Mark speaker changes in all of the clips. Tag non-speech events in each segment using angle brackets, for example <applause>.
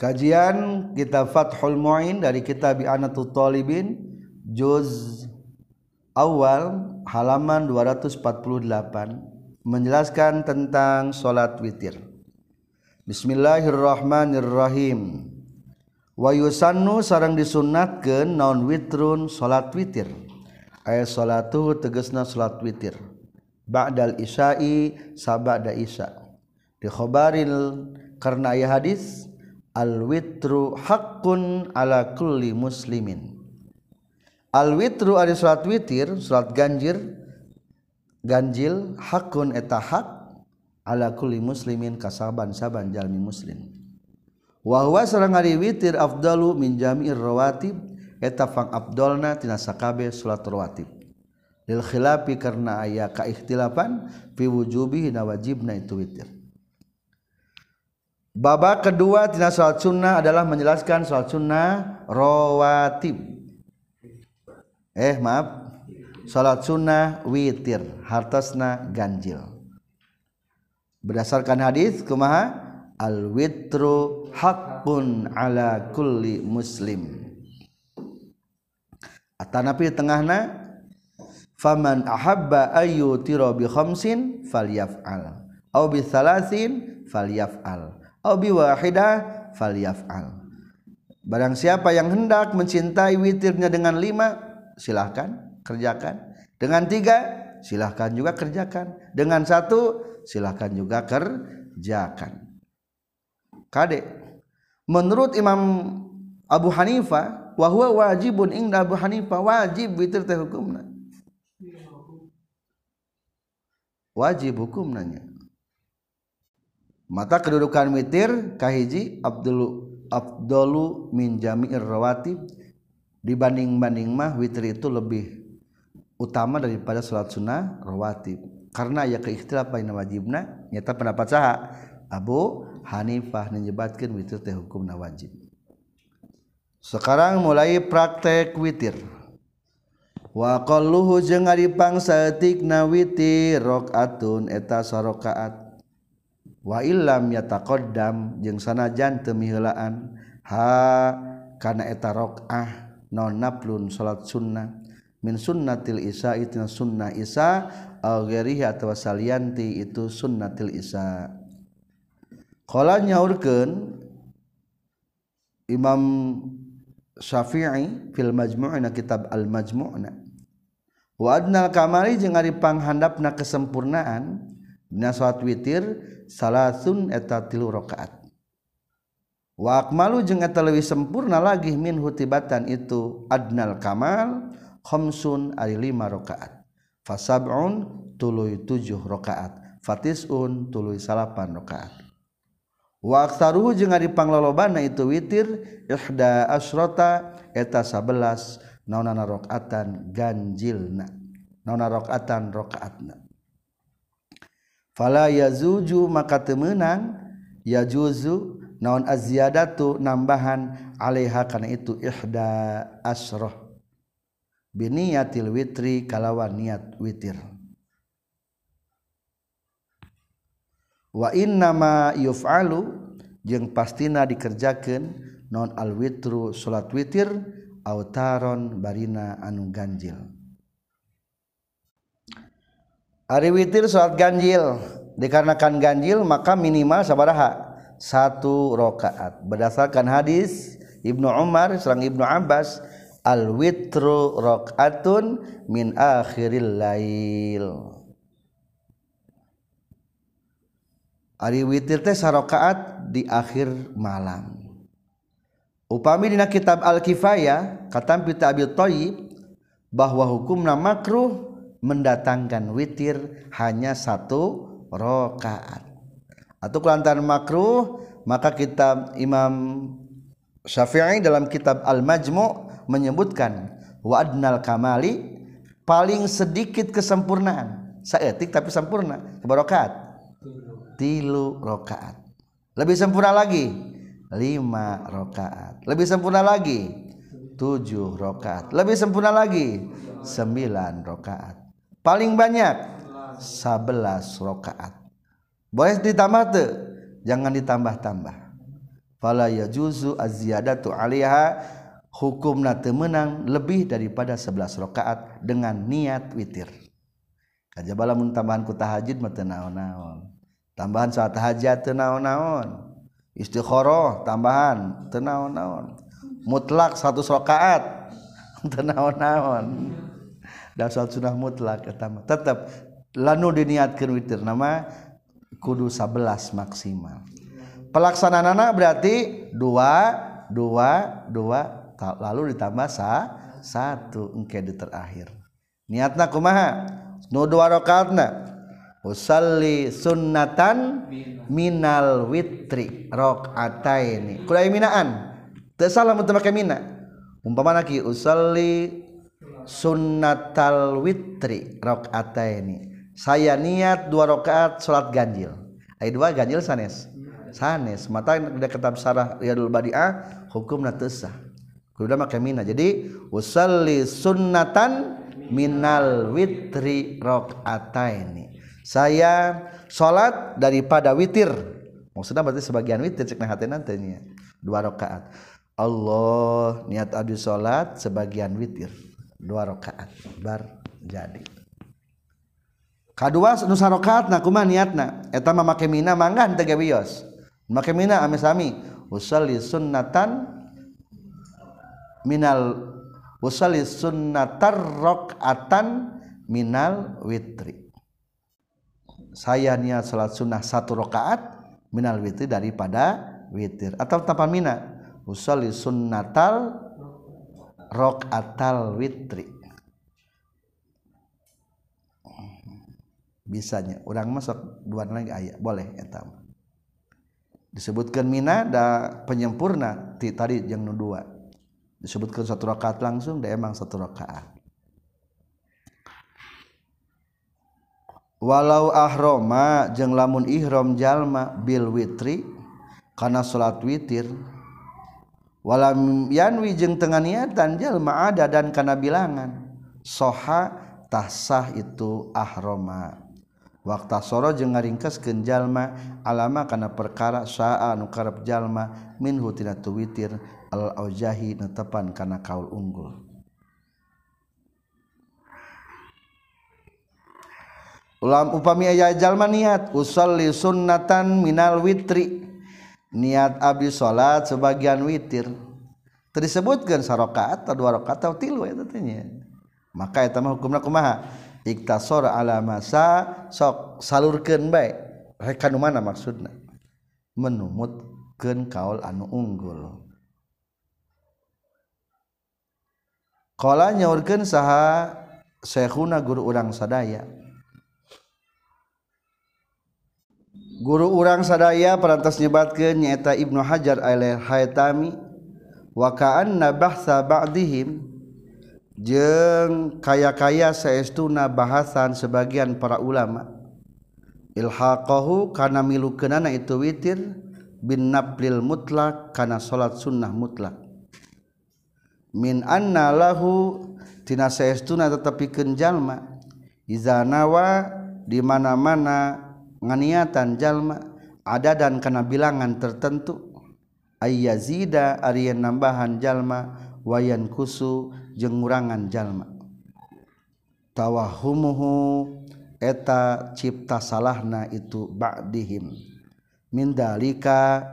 Speaker 1: Kajian kita Fathul Mu'in dari kitab Anatul Talibin juz awal halaman 248 menjelaskan tentang salat witir. Bismillahirrahmanirrahim. Wa yusannu sarang disunnatkeun naon witrun salat witir. Aya salatu tegasna salat witir. Ba'dal isya'i sabada isya. Di khabaril karena aya hadis alwitru hakun ala kulli muslimin. Alwitru ada surat witir surat ganjir ganjil hakun eta hak ala kulli muslimin kasaban-saban jalmi muslim. Wa huwa sareng ari witir afdalu min jami'ir rawatib eta fang afdalna tina sakabe salat rawatib. Lil khilafi karena aya kaikhtilafan fi wujubi na wajibna itu witir. Babak kedua tina salat sunnah adalah menjelaskan salat sunnah rawatib. Eh maaf, salat sunnah witir, hartasna ganjil. Berdasarkan hadis kumaha al witru hakun ala kulli muslim. Atanapi tengahna faman ahabba ayu tiro bi khamsin falyaf'al au bi thalathin falyaf'al wahidah falyaf'al. Barang siapa yang hendak mencintai witirnya dengan lima silahkan kerjakan. Dengan tiga silahkan juga kerjakan. Dengan satu silahkan juga kerjakan. Kade menurut Imam Abu Hanifah wahwa wajibun inda Abu Hanifah wajib witir teh hukumna. Wajib hukum nanya mata kedudukan witir kahiji Abdul Abdulu min jami'ir rawatib. Dibanding-banding mah witir itu lebih utama daripada salat sunnah rawatib. Karena ya keikhtilaf baina wajibna nyata pendapat saha. Abu Hanifah menyebatkan witir teh hukumna wajib. Sekarang mulai praktek witir. Wa qalluhu jeung aripang saeutik na witir rakaatun eta sarakaat wa illam yataqaddam jeung sanajan teu miheulaan ha kana eta raka'ah non naplun salat sunnah. Min sunnatil isya itu sunnah isya au ghairihi atawa salianti itu sunnatil isya. Qala nyaurkeun Imam Syafi'i fil majmu'na kitab al majmu'na. Wa adnal kamari jeung ari panghandapna kesempurnaan salat witir salasun eta tilu rakaat. Wa akmalu jeung eta leuwih sempurna lagi min hutibatan itu adnal kamal khamsun ari lima rakaat. Fasab'un tuluy tujuh rakaat. Fatis'un tuluy salapan rakaat. Wa aktsaruhu jeung ari panglolobana itu witir ihda asrota eta 11 naonana rakaatan ganjilna. Naona rakaatan rakaatna. fala yazuju maka temenang yajuzu naon aziyadatu nambahan alaiha kana itu ihda asroh. Biniyatil witri kalawan niat witir. Wa innama yuf'alu jeung pastina dikerjakeun non al witru salat witir autaron barina anu ganjil. Ari witir salat ganjil. Dikarenakan ganjil maka minimal sabaraha. Satu rakaat berdasarkan hadis Ibnu Umar serang Ibnu Abbas al witru rakaatun min akhiril lail. Ari witir teh sarakaat di akhir malam. Upami dina kitab al kifayah katampi Abi Thayyib bahwa hukumna makruh mendatangkan witir hanya satu rakaat. Atau kelantaran makruh maka kitab Imam Syafi'i dalam kitab Al-Majmu' menyebutkan wa adnal kamali paling sedikit kesempurnaan. Saetik tapi sempurna. Rakaat? Tilu rakaat. Lebih sempurna lagi? Lima rakaat. Lebih sempurna lagi? Tujuh rakaat. Lebih sempurna lagi? Sembilan rakaat paling banyak 11 rakaat. Boleh ditambah tuh jangan ditambah-tambah. Ya juzu tuh aliha hukum na menang lebih daripada 11 rakaat dengan niat witir. Kaj bala tambahan ku tahajid naon-naon. Tambahan saat hajat tenaon-naon istighoroh tambahan tenaon-naon mutlak satu rakaat <laughs> tenaon-naon dan dasal sunnah mutlak etama tetap lanu diniatkan witir nama kudu 11 maksimal. Pelaksanaan anak berarti dua dua dua lalu ditambah sa satu engke di terakhir. Niatna kumaha? Nu dua rakaatna. Usalli sunnatan minal witri rokataini kulai minaan teu salah mun make mina? Umpama naki usalli sunnatal witri rakaataini. Saya niat dua rakaat salat ganjil. Aya dua ganjil sanes. Sanes. Mata ada kitab sarah riyadul badiah hukum natesah kudu make mina. Jadi usalli sunnatan minal witri rakaataini. Saya salat daripada witir. Maksudnya berarti sebagian witir cek hati nantinya dua rakaat. Allah niat abdi salat sebagian witir dua rakaat bar jadi. Kedua nusa rakaat nah kumaha niatna? Eta mah make mina mangga teu wios make mina ame-sami usalli sunnatan minal usalli sunnatar rakaatan minal witri. Saya niat salat sunnah satu rakaat minal witri daripada witir. Atau tanpa mina? Usalli sunnatal rakaatal witri. Bisanya orang masuk dua lagi ayat boleh etam disebutkan mina da penyempurna ti tadi yang nu dua. Disebutkan satu rakaat langsung da emang satu rakaat. Walau ahroma jeung lamun ihram jalma bil witri karena salat witir walam yanwi jeung tengah niatan jalma ada dan kana bilangan. Soha tahsah itu ahroma. Waktu soro je ngaringkes kejallma alama karena perkara saa nukarep jalma minhutina witir aljahi netepan karena kaul unggul. Ulam upami aya jalma niat usolli sunnatan minal witri niat Abi salat sebagian witir. Disebutkan sarokaat atau dua rakaat atau tilu ya tentunya maka itu mah hukumna kumaha? Iktasor ala masa sok salurkeun baik rekan mana maksudna? Menumutkeun kaul anu unggul. Qala nyaurkeun saha Syekhuna guru urang sadaya. guru urang sadaya perantas nyebatkan nyaeta Ibnu Hajar al-Haytami wa ka'anna bahsa ba'dihim jeung kaya-kaya saestuna bahasan sebagian para ulama. Ilhaqahu kana milukeunana itu witir bin naplil mutlak kana salat sunnah mutlak min anna lahu tina saestuna tetepikeun jalma iza nawa di mana-mana nganiatan jalma ada dan kana bilangan tertentu. Ayyazida ariyan nambahan jalma wayan kusu jengurangan jalma. Tawahumuhu eta cipta salahna itu ba'dihim. Min dalika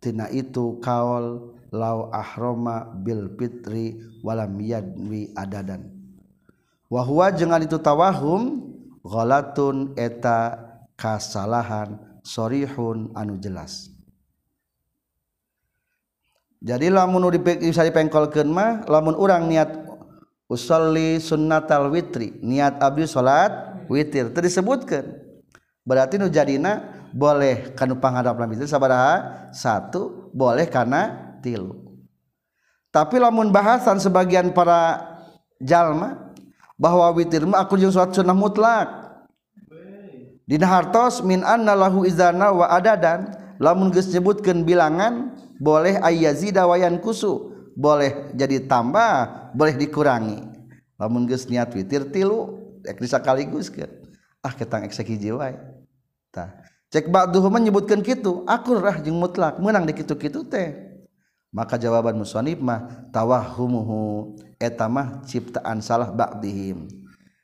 Speaker 1: tina itu kaol lau ahroma bil fitri walam yadwi adadan. Wahwa jeung itu tawahum ghalatun eta kasalahan sorihun anu jelas. Jadi lamun bisa dipengkolkeun mah lamun urang niat usolli sunnatal witri niat abdi salat witir teu disebutkeun. Berarti nu jadina boleh kana panghadap lamun witir sabaraha? Satu boleh karena tilu. Tapi lamun bahasan sebagian para jalma bahwa witir mah aku jeung salat sunnah mutlak. Dina hartos min anna lahu izana wa adadan. Lamun geus nyebutkeun bilangan boleh ayyazida wayan kusu boleh jadi tambah boleh dikurangi. Lamun geus niat witir tilu ek disakaligus ke? Ah ketang ek wae. Tah. Cek ba'duhu menyebutkan kitu akurrah jeung mutlak. Menang di kitu-kitu teh. Maka jawaban musannif mah tawahhumuhu eta mah ciptaan salah ba'dihim.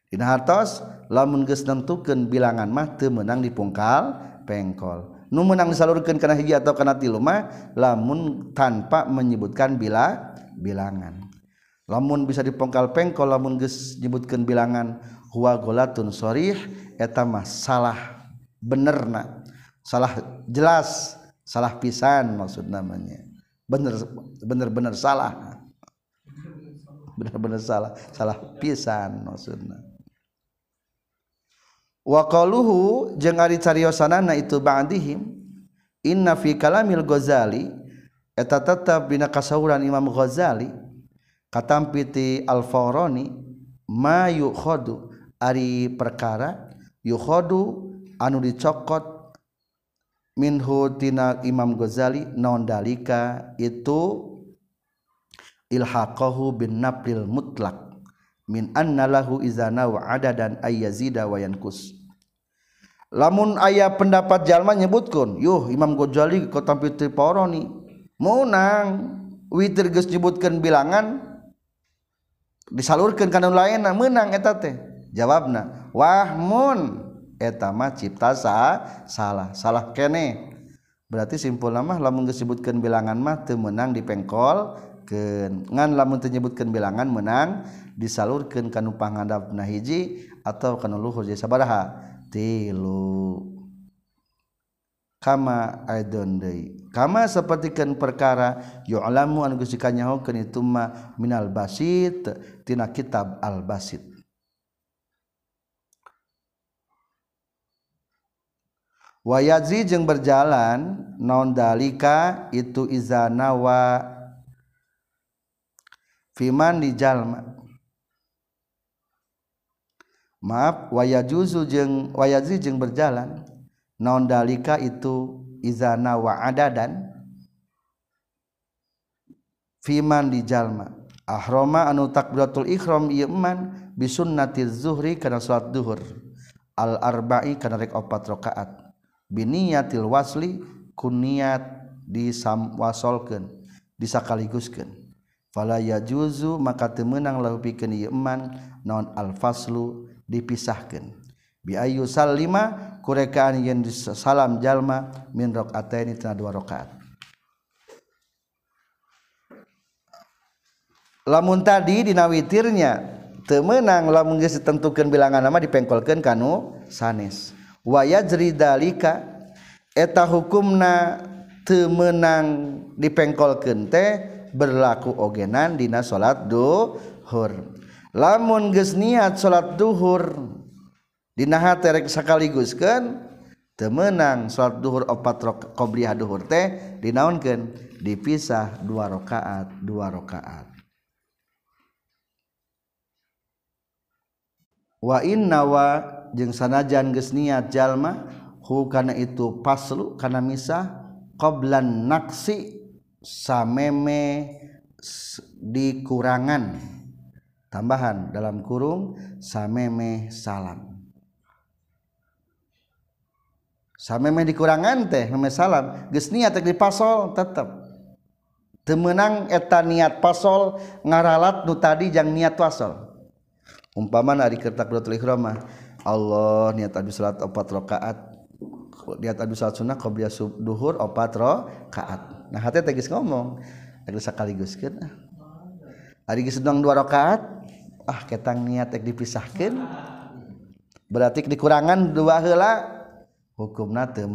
Speaker 1: Dina hartos lamun geus nentukeun bilangan mah teu menang dipungkal pengkol. Nu menang disalurkeun kana hiji atau kana tilu mah lamun tanpa menyebutkan bila bilangan. Lamun bisa dipongkal pengkol lamun geus nyebutkeun bilangan huwa golatun sharih eta mah salah benerna salah jelas salah pisan maksud namanya bener bener-bener salah. Bener-bener salah salah pisan maksudna wa qaluhu jeung ari cariosanana itu ba'dihim inna fi kalamil ghazali eta tetep dina kasauran Imam Ghazali katampiti al-Farani ma yukhadu ari perkara yukhadu anu dicokot minhu tina Imam Ghazali naon dalika itu ilhaqahu bin naplil mutlak min anna lahu izana wa adadan ayyazida wa yankus lamun ayah pendapat jalma nyebutkan yuh Imam Ghazali kota fitri poroni munang witir geus nyebutkeun bilangan disalurkan kana lain menang eta teh. Jawabna wahmun eta mah cipta sa salah salah kene. Berarti simpul mah lamun geus nyebutkeun bilangan mah teu menang dipengkol keun ngan lamun teu nyebutkeun bilangan menang disalurkan kanu pangadab na hiji atau kanu luhur jadi sabaraha tilu. Kama aidon deui. Kama sapertikeun perkara yu'lamu anu geus dikanyahokeun itu ma minal basit tina kitab al basit. Wayazi jeung berjalan naon dalika? Itu izanawa fiman di jalma maaf wayajuzu jeung wayazi jeung berjalan. Non dalika itu? Izana wa adadan. Fiman di jalma. Ahroma anu takbiratul ihram ieu man bisunnatiz zuhri kana salat duhur. Al arba'i kana rek opat rakaat. Biniyatil wasli kuniat disamwasolkeun disakaliguskeun. Fala yajuzu maka teu meunang lahu pikeun ieu eman naon al faslu dipisahkeun bi ayu sallima kurekaan yen salam jalma min rakaataini tina dua rakaat. Lamun tadi dina witirnya teu meunang lamun geus ditentukeun bilangan nama dipengkolkeun kanu sanes. Wayajridalika eta hukumna temenang dipengkolkeun teh berlaku ogenan dina salat duhur lamun geus niat salat duhur dinaha terek sakaliguskeun teu meunang salat duhur opat qobliyah duhur teh dinaonkeun dipisah dua rakaat dua rakaat wa inna wa jeung sanajan geus niat jalma hu kana itu paslu kana misah qoblan naksi sameme dikurangan. Tambahan dalam kurung sameme salam. Sameme dikurangan teh meme salam. Geus niat di pasol tetep. Temenang eta niat pasol ngaralat nu tadi jang niat pasol. Umpama ari kertak takbiratul ihram Allah niat adu salat opat rakaat. Niat adu salat sunnah qabliyah duhur opat rakaat. Nah hati teh ngomong. Geus sakaliguskeun ah ari geus sedang dua rakaat ah ketang niat tek dipisahkeun. Berarti dikurangan dua heula hukumna teu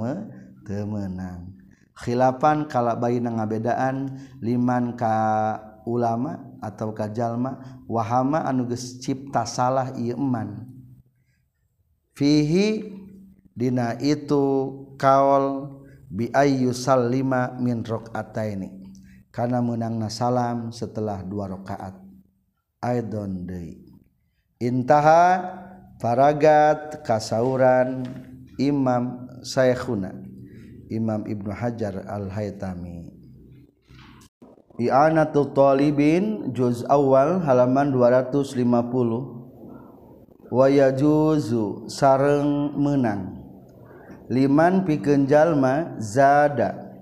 Speaker 1: teu meunang khilafan kala bayi ngabedaan liman ka ulama atau kajjalma wahama anuges cipta salah Iman fihi Dina itu kaol biayu sal 5 minrok ini karena menang na salam setelah dua rakaat aidon deui intaha paragat kasauran imam saykhuna imam ibnu hajar al haytami i'anatul talibin juz awal halaman 250 wa yajuzu sareng menang. Liman pikeun jalma zada.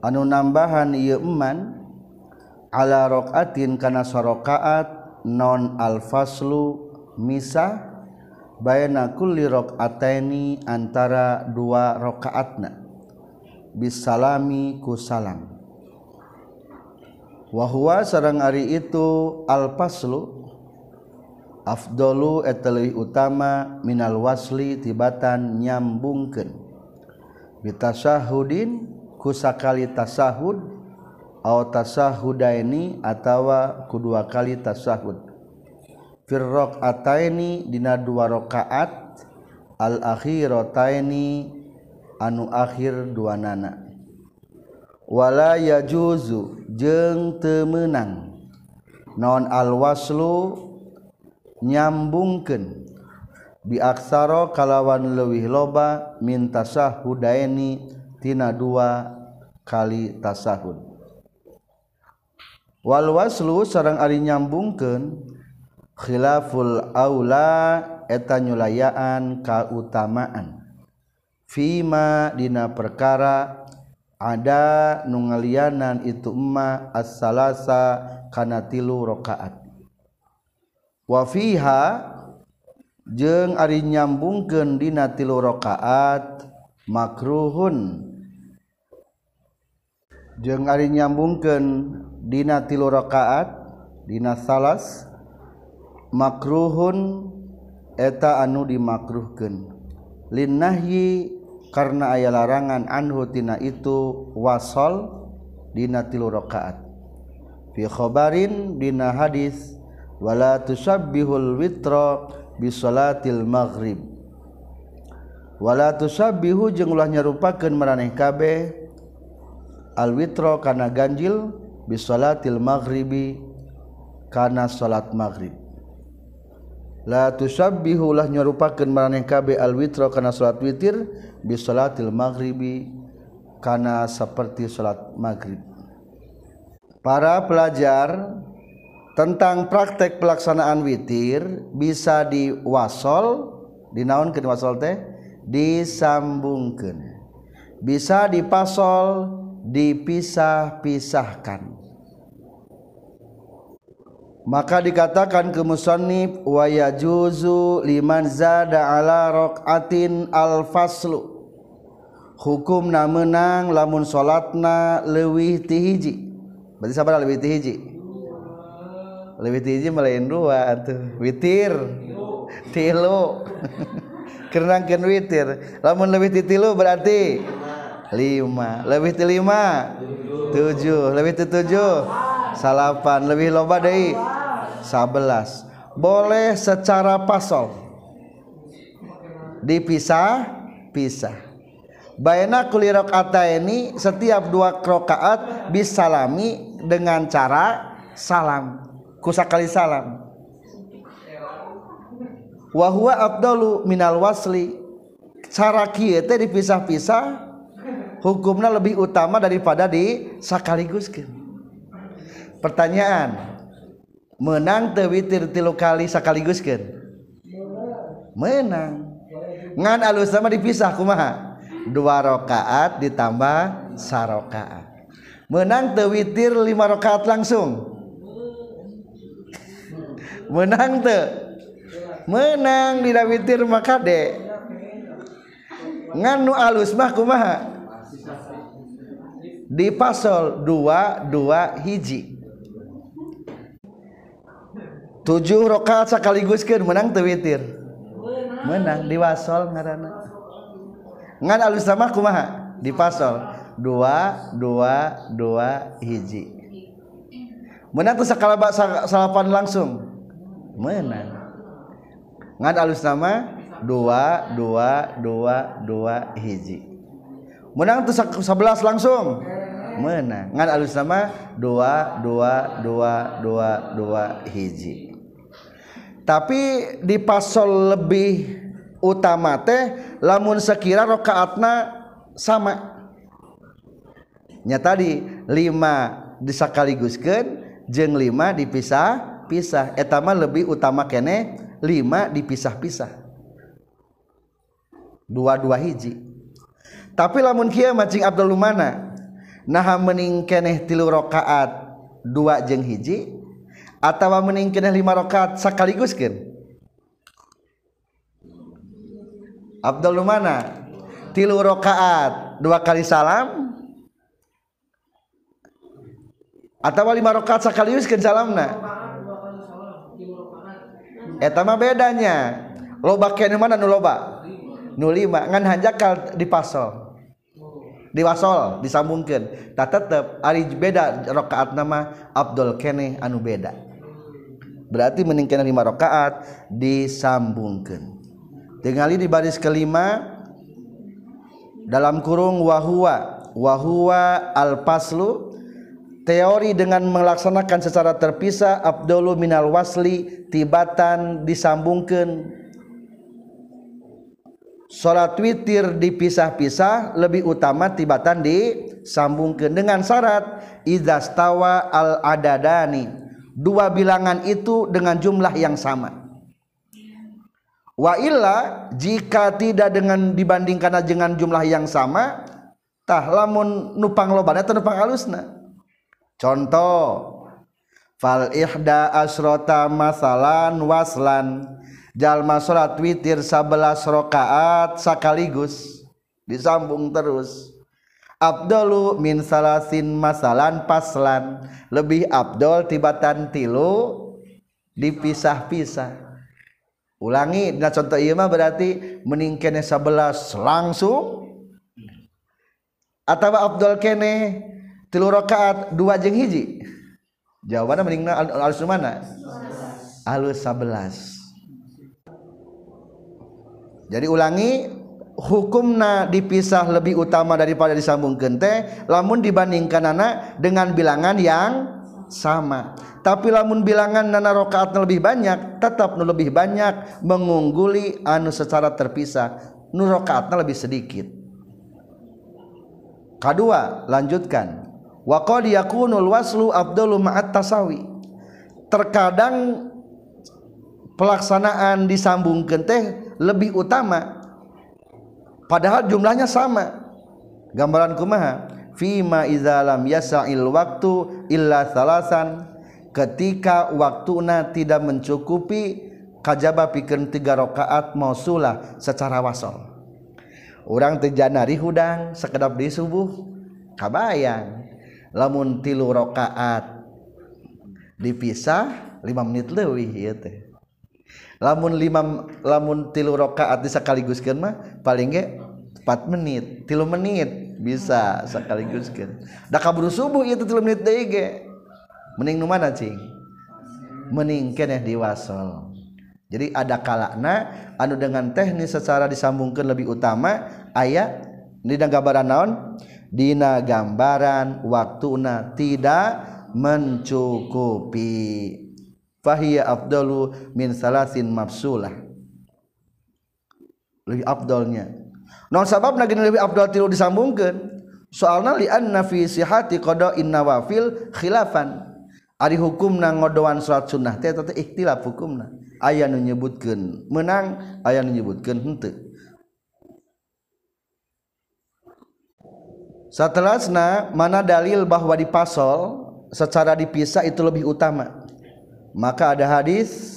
Speaker 1: Anu nambahan ieu eman. Ala rokaatin kana sorokaat non al-faslu misa bayana kulli rakaataini antara dua rakaatna bisalami ku salam. Wa huwa sareng ari itu al-faslu afdalu eta utama minal wasli tibatan nyambungkeun. Bitasahudin kusakali tasahud tasahudaini atawa kedua kali tasahud. Firrok ataini dina dua rakaat al akhirataini anu akhir dua nana. Wala yajuzu jeung temenang. Non al waslu nyambungkeun. Biaksara kalawan leuwih loba min tasahudaini tina dua kali tasahud. walwaslu sarang Ari nyambungkeun khilaful Aula eta nyulayaan kautamaan. Fima dina perkara ada nungalianan itu emma as-salasa kana tilu rakaat wa fiha jeung ari nyambungkeun dina tilu rakaat makruhun. Jeung ari nyambungkeun dina tilu rakaat dina salas makruhun eta anu dimakruhkeun. Linnahyi karena aya larangan anhu tina itu wasol dina tilu rakaat. Fi khabarin dina hadis wala tusabbihul witra bi salatil maghrib. Wala tusabbihu jeung ulah nyarupakeun maraneh kabeh al witra kana ganjil bi salatil maghribi kana salat maghrib. La tusabbihu ulah nyarupakeun maraneh kabeh al witra kana salat witir bi salatil maghribi kana seperti salat maghrib. Para pelajar tentang praktek pelaksanaan witir bisa diwasol dinaonkeun wasol teh disambungkeun. Bisa dipasol dipisah-pisahkan maka dikatakan ke musannif wa yajuzu liman zada ala raqatin al faslu hukum na menang lamun salatna leuwih ti hiji berarti sabaraha leuwih ti hiji leuwih ti hiji melain dua atuh witir. Tilu. <laughs> Kerangkeun witir. Lamun leuwih ti tilu berarti lima. Lebih ti lima? Tujuh. Lebih ti tujuh? Salapan. Lebih loba deui sabelas boleh secara pasol dipisah pisah. Bayana kuli ini setiap dua rakaat bisalami dengan cara salam. Kusakali salam. Wa huwa afdalu minal wasli. Cara kieu dipisah-pisah hukumnya lebih utama daripada di sakaliguskeun pertanyaan menang tewitir tilu kali sakaliguskeun menang. Ngan alus sama dipisah kumaha? Dua rakaat ditambah sarokaat. Menang tewitir lima rakaat langsung. <laughs> Menang teu. Menang di witir maka de ngan nu alus mah kumaha? Dipasol dua dua hiji. Tujuh rakaat sekaligus kan menang tewitir menang di wasol ngarana ngan alus sama kumaha? Di pasol. Dua dua dua hiji. Menang tuh sakalaba salapan langsung. Menang. Ngan alus nama dua dua dua dua hiji. Menang tuh sebelas langsung. Menang. Ngan alus nama dua dua dua dua dua hiji tapi di pasol lebih utama teh lamun sekira rokaatna sama. Nya tadi lima disakaliguskeun jeung lima dipisah pisah etama lebih utama kene lima dipisah-pisah. Dua-dua hiji. Tapi lamun kia macing Abdul Lumana nah mening keneh tilu rakaat dua jeng hiji atau mening keneh lima rakaat sekaligus kan Abdul mana? Tilu rakaat dua kali salam? Atau lima rakaat sekaligus kan salamna? Eta mah bedanya. Loba kene mana nu loba? Nu lima. Ngan hanjakal di pasol. Di wasol disambungkan tak tetep ari beda rakaat nama Abdul kene anu beda berarti meningkatkan lima rakaat disambungkan. Tinggali di baris kelima dalam kurung wahua. Wahua al paslu teori dengan melaksanakan secara terpisah abdulu minal wasli tibatan disambungkan. Salat witir dipisah-pisah lebih utama tibatan disambungkan. Dengan syarat izastawa al adadani dua bilangan itu dengan jumlah yang sama. Wa illa jika tidak dengan dibandingkan dengan jumlah yang sama tah lamun nupang lobana atau nupang halusna. Contoh fal ihda asrota masalan waslan. Jalma salat witir 11 rakaat sekaligus. Disambung terus Abdullu min salasin masalan paslan. Lebih Abdul tibatan tilu dipisah-pisah. Ulangi nah contoh iya mah berarti meningkene 11 langsung. Atau Abdul kene tilu rakaat dua jeng hiji. Jawabannya meningna alus mana? Alus 11 jadi ulangi hukumna dipisah lebih utama daripada disambung gente lamun dibandingkan anak dengan bilangan yang sama. Tapi lamun bilangan nana rokaat lebih banyak tetap nu lebih banyak mengungguli anu secara terpisah. Nu rokaatnya lebih sedikit. Kedua lanjutkan. Wa qad yakunul waslu afdalu ma'at tasawi. Terkadang pelaksanaan disambungkan teh lebih utama padahal jumlahnya sama. Gambaran kumaha? Fima izalam yasa'il waktu illa salasan. Ketika waktuna tidak mencukupi kajaba pikeun tiga rakaat mausulah secara wasol orang tejanari hudang sekedap di subuh kabayang. Lamun tilu rakaat dipisah lima menit lebih ya teh lamun lima lamun tilu rokaat sekaligus kan mah paling ge 4 menit tilu menit bisa sekaligus kan da kaburu subuh itu tilu menit deh ge. Mending nu mana cing? Mending keneh diwasol jadi ada kalakna anu dengan teknis secara disambungkan lebih utama ayat di gambaran naon? Dina gambaran waktuna tidak mencukupi. Fahiya afdalu min salasin mafsulah. Lebih afdalnya. Non sabab nagin lebih afdal tilu disambungkan. Soalna li anna fi sihati qada'in nawafil khilafan. Ari hukumna ngodoan salat sunnah teh teh ikhtilaf hukumna. Aya nu nyebutkeun menang aya nu nyebutkeun henteu. Setelahnya mana dalil bahwa dipasol secara dipisah itu lebih utama maka ada hadis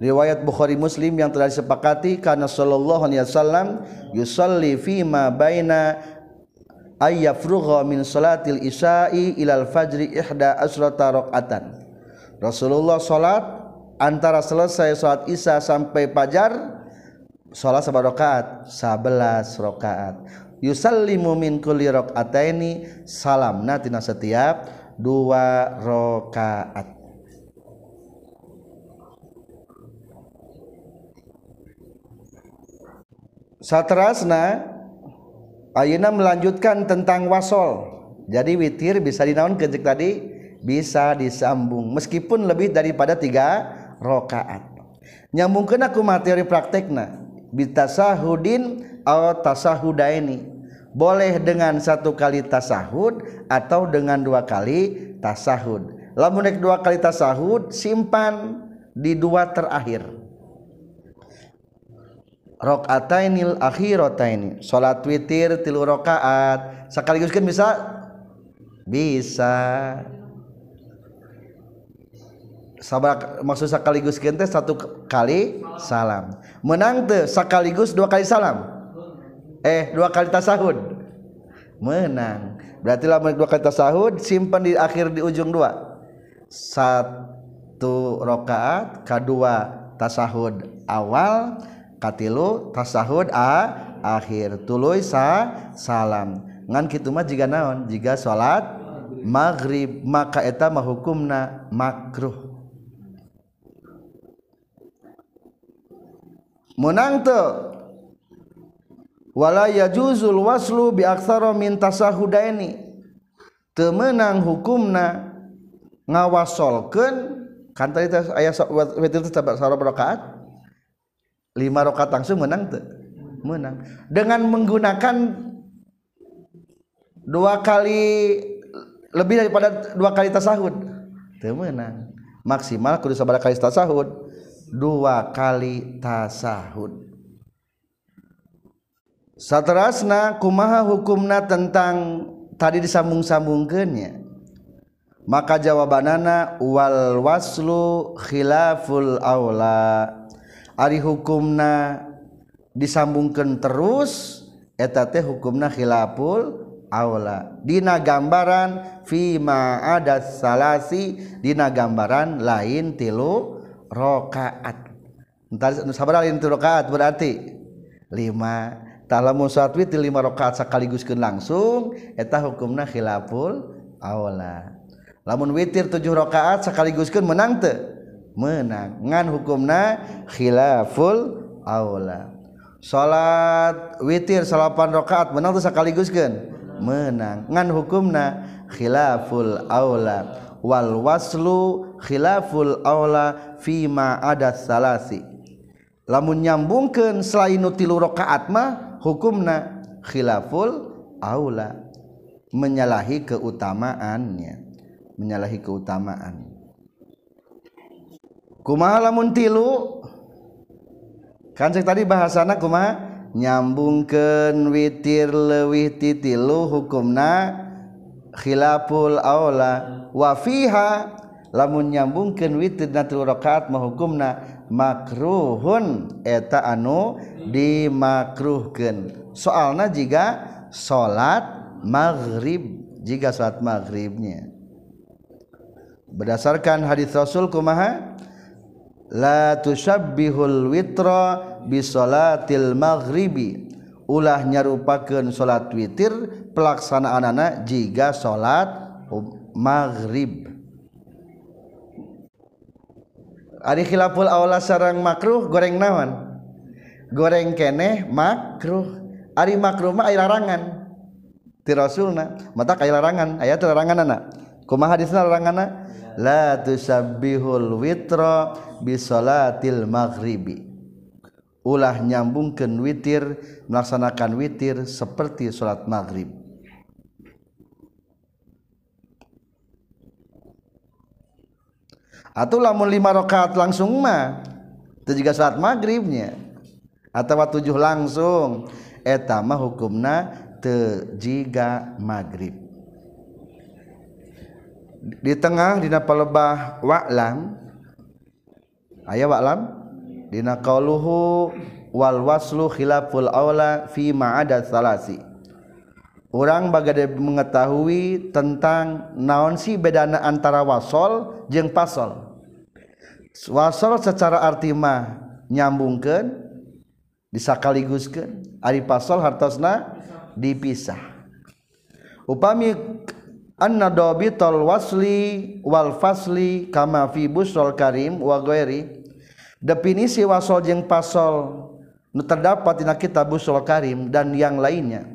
Speaker 1: riwayat Bukhari Muslim yang telah disepakati karena sallallahu alaihi wasallam yusalli fi ma baina ayyafrugha min salatil isya'i ilal fajri ihda asrata rakaatan Rasulullah salat antara selesai salat isya sampai fajar salat seberapa rakaat 11 rakaat. Yusallimu min kulli rakaataini salamna tina setiap dua rakaat satrasna Ayeuna melanjutkan tentang wasol. Jadi witir bisa dinaun kejek tadi bisa disambung. Meskipun lebih daripada tiga rokaat. Nyambungkan aku materi praktekna. Bitasahudin atau tasahudaini. Boleh dengan satu kali tasahud atau dengan dua kali tasahud. Lamun dua kali tasahud simpan di dua terakhir rakaatainil akhirataini. Salat witir tilu rakaat. Sekaligus kan bisa? Bisa. Sabar maksud sekaligus gente satu kali salam. Menang tuh sekaligus dua kali salam. Eh dua kali tasahud. Menang. Berarti lama dua kali tasahud simpan di akhir di ujung dua. Satu rakaat kedua tasahud awal katilu tasahud a akhir tuluy sa salam ngan kitu mah jiga naon jiga salat maghrib maka eta mah hukumna makruh menang teu wala yajuzul waslu bi aktsara min tasahudaini teu meunang hukumna ngawasolkeun kan tadi aya witir teh sabaraha rakaat lima rokat langsung menang tuh. Menang. Dengan menggunakan dua kali lebih daripada dua kali tasahud. Itu menang. Maksimal kudu sabar kali tasahud. Dua kali tasahud. Saterasna kumaha hukumna tentang tadi disambung-sambungkannya? Maka jawabanana wal waslu khilaful aula Ari hukumna disambungkan terus eta teh hukumna khilaful aula. Dina gambaran fi ma ada salasi dina gambaran lain tilu rakaat entar sabar lain tilu rokaat berarti 5 talamun satwi ti 5 rakaat sakaliguskeun langsung eta hukumna khilaful aula. Lamun witir 7 rakaat sakaliguskeun menang teu menangte menangan hukumna khilaful aula. Salat witir salapan rakaat menang tuh sekaligus kan menang. Ngan hukumna khilaful aula. Wal waslu khilaful aula fima ada salasi. Lamun nyambungkan selain tilu rakaat mah hukumna khilaful aula. Menyalahi keutamaannya. Menyalahi keutamaan kumaha lamun tilu? Kan cek tadi bahasana kumaha? Nyambungkeun witir leuwih ti tilu hukumna khilaful aula wa fiha. Lamun nyambungkeun witir na tilu rakaat mah hukumna makruhun eta anu dimakruhkeun. Soalna jika salat maghrib jika salat maghribnya. Berdasarkan hadis Rasul kumaha? la tusabbihul witra bisolatil maghribi ulah nyarupakeun salat witir pelaksanaanana jiga salat maghrib Ari khilaful aula sarang makruh goreng naon? Goreng keneh makruh. Ari makruh mah aya larangan. Ti Rasulna, mata aya larangan, aya larangan anak Kumaha hadisna laranganna? La tusabbihul witra bisolatil maghribi. Ulah nyambungkan witir melaksanakan witir seperti sholat maghrib. Atau lamun lima rakaat langsung mah itu juga sholat maghribnya. Atau tujuh langsung. Etama hukumna tejiga maghrib. Di tengah dina palebah wa'lam aya walam dina qauluhu wal waslu khilaful aula fi ma'ada salasi orang bagade mengetahui tentang naon si bedana antara wasol jeung pasol. Wasol secara arti mah nyambungkeun disakaliguskeun. Ari pasol hartosna dipisah. Upami anna dabital wasli wal fasli kama fi busrul karim wa ghairi. Definisi wasol jeung pasol nu terdapat dina kitab busrul karim dan yang lainnya.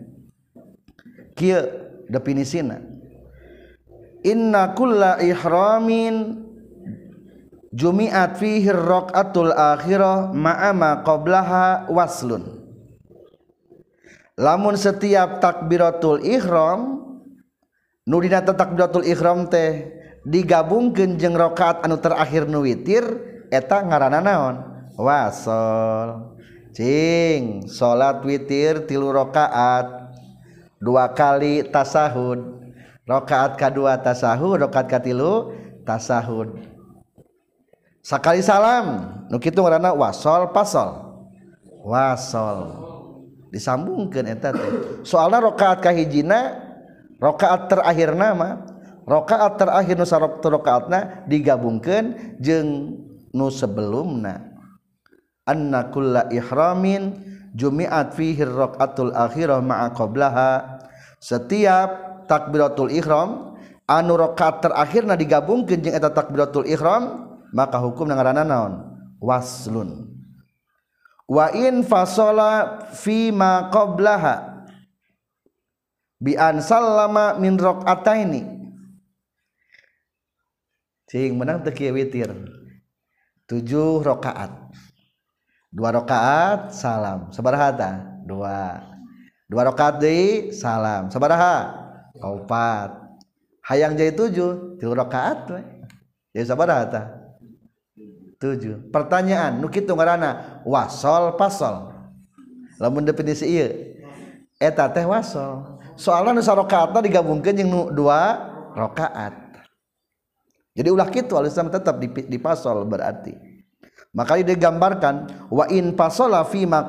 Speaker 1: Kieu definisina. Inna kulla ihramin jumi'at fihi raqatul akhirah ma'ama qablaha waslun. Lamun setiap takbiratul ihram Nudina takbiratul ihram teh digabungkeun jeung rakaat anu terakhir nu witir eta ngaranna naon? Wasol. Cing salat witir tilu rakaat dua kali tasahud. Rakaat kedua tasahud rakaat katilu tasahud. Sekali salam. Nu kitu ngaranna wasol pasol. Wasol. Disambungkeun eta teh. Soalna rakaat kahijina rakaat terakhir nama rakaat terakhir nu sarokna digabungkeun jeung nu sebelumna. Anna kulla ihramin jumi'at fihi rakaatul akhirah ma'a qablaha. Setiap takbiratul ihram anu rakaat terakhirna digabungkeun jeung eta takbiratul ihram maka hukum ngaranna naon? Waslun. Wa in fasala fi ma qablaha. Bi an sallama min raqataini cing menang teu witir tujuh rakaat dua rakaat salam. Sabaraha ta? Dua. Dua rakaat deui salam. Sabaraha opat hayang jadi tujuh tilu rakaat we. Jadi sabaraha ta? Tujuh. Pertanyaan nu kitu ngaranna? Wasol pasol. Lamun definisi ieu. Eta teh wasol. Soalna nu sarakaatna digabungkeun jeung nu dua rakaat jadi ulah kitu Islam tetap dipasol berarti. Maka dia gambarkan wa in pasola fi ma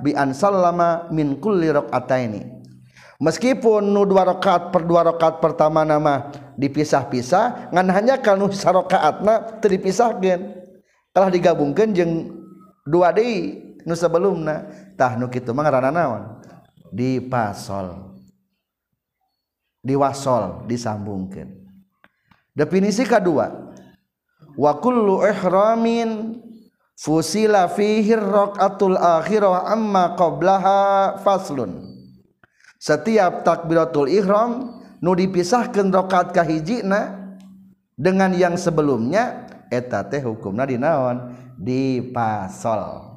Speaker 1: bi an sallama min kulli rakaataini meskipun nu dua rakaat per dua rakaat pertama nama dipisah-pisah ngan hanya kalau sarakaatna teu dipisahkeun. Telah digabungkan jeng dua di nu sebelumna. Tah nu kitu mah ngaranna naon? Dipasol. Diwasol disambungkan definisi kedua. Wa kullu ihramin fusila fihi raqatul akhirah amma qablaha faslun. Setiap takbiratul ihram nu dipisahkeun rakaat kahijina dengan yang sebelumnya eta teh hukumna dinaon dipasol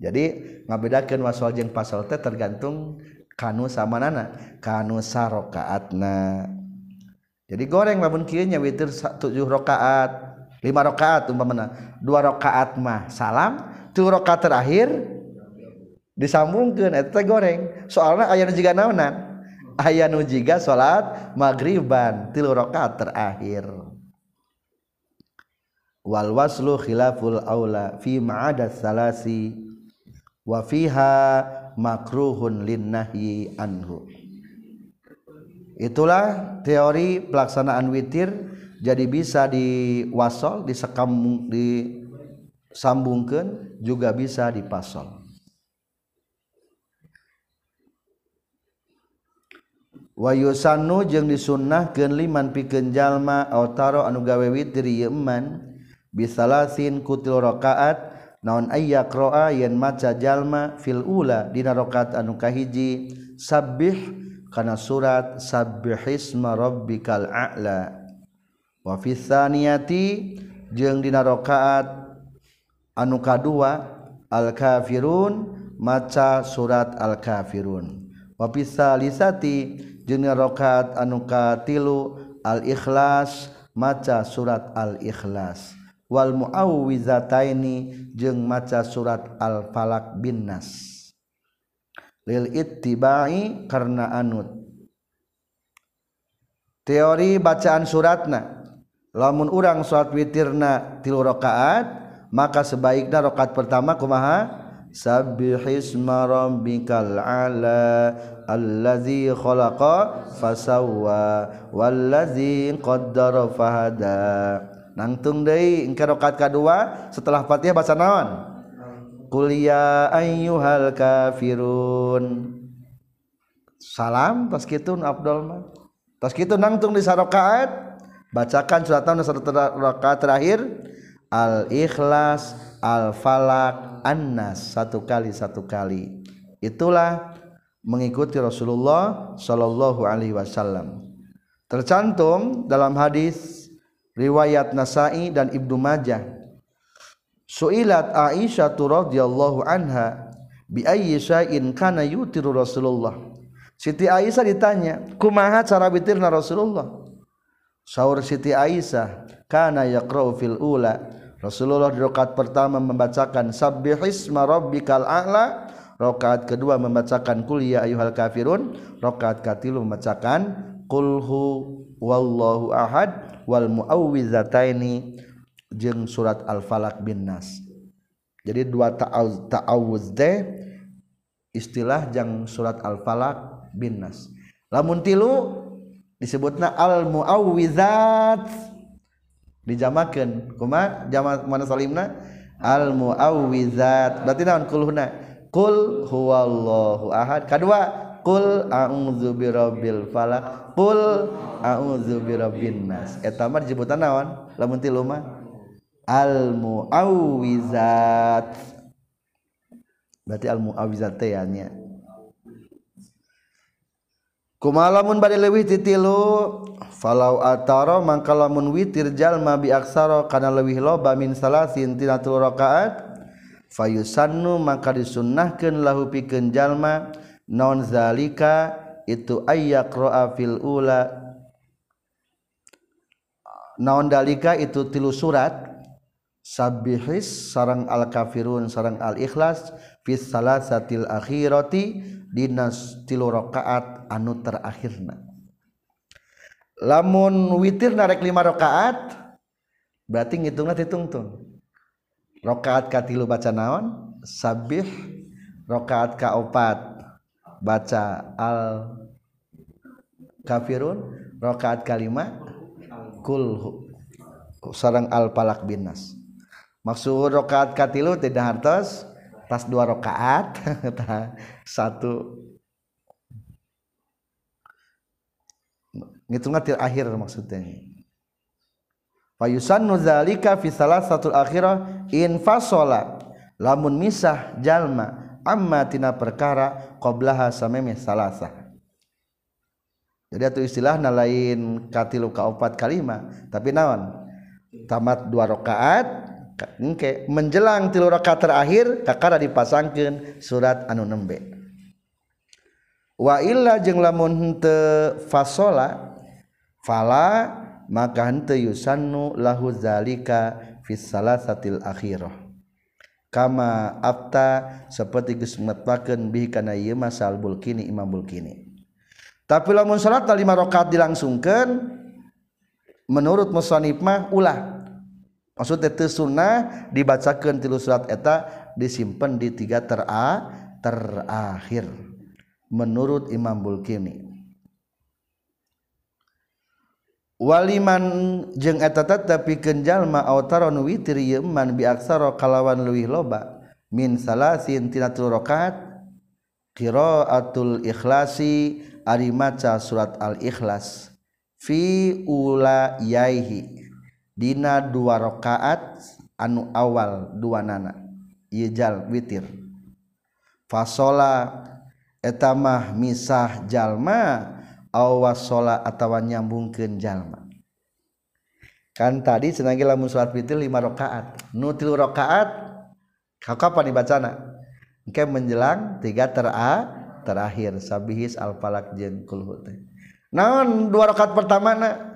Speaker 1: jadi ngabedakeun wasol jeung pasol teh tergantung kanu samanana kanu sarakaatna. Jadi goreng lamun kieu nya witir 7 rakaat 5 rakaat umpamana. 2 rakaat mah salam 3 rakaat terakhir disambungkeun eta teh goreng. Soalna aya nu jiga naonan aya nu jiga salat magriban 3 rakaat terakhir. Wal waslu khilaful aula fi ma'ada salasi wa fiha makruhun lin nahyi anhu Itulah teori pelaksanaan witir jadi bisa diwasol, disekam, disambungkan juga bisa dipasol. Wayusanu jeung disunnahkeun liman pikeun jalma autaro anu gawe witir ieu bisalasin kutil rakaat naon ayyaqra yen maca jalma fil ula dina rakaat anu kahiji sabbih kana surat sabbihisma rabbikal a'la. Wa fi tsaniyati jeung dina rakaat anu kadua al kafirun maca surat al kafirun wa fi salisati jeung dina rakaat anu katilu al ikhlas maca surat al ikhlas wal muawwizataini jeung maca surat al-falaq bin nas lil ittibai karena anut. Teori bacaan suratna. Lamun urang salat witirna tilu rakaat maka sebaiknya rakaat pertama kumaha? Sabbihisma rabbikal ala allazi khalaqa fasawwa wallazi qaddara fahada. Nangtung deui engke rakaat kadua setelah Fatihah baca naon Qul ya ayyuhal kafirun. Salam pas kitu Abdul mah pas kitu nangtung di sarakaat bacakan surat satu rakaat terakhir. Al ikhlas al falak annas satu kali satu kali. Itulah mengikuti Rasulullah Shallallahu Alaihi Wasallam. Tercantum dalam hadis riwayat Nasai dan Ibnu Majah Suilat Aisyah radhiyallahu anha bi ayyi syai'in kana yutiru Rasulullah. Siti Aisyah ditanya kumaha cara witirna Rasulullah? Saur Siti Aisyah kana yaqra'u fil ula. Rasulullah di rakaat pertama membacakan sabbihisma rabbikal a'la. Rakaat kedua membacakan qul ya ayyuhal kafirun. Rakaat katilu membacakan qul hu wallahu ahad wal muawwizataini jeung surat al-falak bin nas. Jadi dua ta'awuz ta'awuz teh istilah jang surat al-falak bin nas. Lamun tilu disebutna al muawwizat dijamakeun kuma jama mana salimna? Al muawwizat berarti naon kulhuna kul huwallahu ahad. Kadua kul a'udzu birabbil falak kul a'udzu birabbin nas. Eta mah disebutan naon? Lamun tilu mah? Al muawwizat berarti al muawwizat teh ya kumalamun bade leuwih ti tilu falau ataro mangka lamun witir jalma bi aksara kana leuwih loba min salasin tina tilu rakaat fayusannu maka disunnahkeun lahu pikeun jalma non zalika itu ayyaqra fil ula. Naon dalika itu tilu surat sabihis sarang al kafirun sarang al ikhlas fi salasatil akhirati dinas tilu rakaat anu terakhirna. Lamun witir narek lima rakaat berarti ngitungna ditungtung rakaat katilu baca naon? Sabih rakaat kaopat baca al kafirun rakaat kalima kul sarang al palak binas maksud rakaat katilu tidak hartos tas dua rakaat <laughs> satu. Ngitungnya til akhir maksudnya. Fayusannu zalika fi salasatul akhirah in fasola. Lamun misah jalma amma tina perkara qablaha sameme salasa. Jadi itu istilahna lain katilu kaopat kalima tapi naon? Tamat dua rakaat engke menjelang tilu rakaat terakhir kakara dipasangkeun surat anu nembe. Wa illa jeung lamun henteu fasola fala maka henteu yusannu lahu zalika fis salasatil akhirah. Kama afta seperti geus metpakeun bihi kana ieu masal bulkini imam bulkini. Tapi lamun salat lima rakaat dilangsungkeun menurut musannif mah ulah maksudnya itu sunnah dibacakan tilu surat eta disimpan di tiga tera terakhir menurut Imam Bulkini. Waliman jeng eta tapi kenjal ma autaron witir yeman bi aksara kalawan luwih loba. Min salasin tina tilu rakaat qiraatul ikhlasi ari maca surat al ikhlas fi ula yaihi Dina dua rakaat anu awal dua nana. Yjal witir. Fasola etamah misah jalma awasola atawa nyambungkeun jalma. Kan tadi senagi lamun salat witir lima rakaat. Nu tilu rakaat kapan dibacana? Engke menjelang tiga tera terakhir. Sabihis al falak jeung kulhu teh. Naon dua rakaat pertama na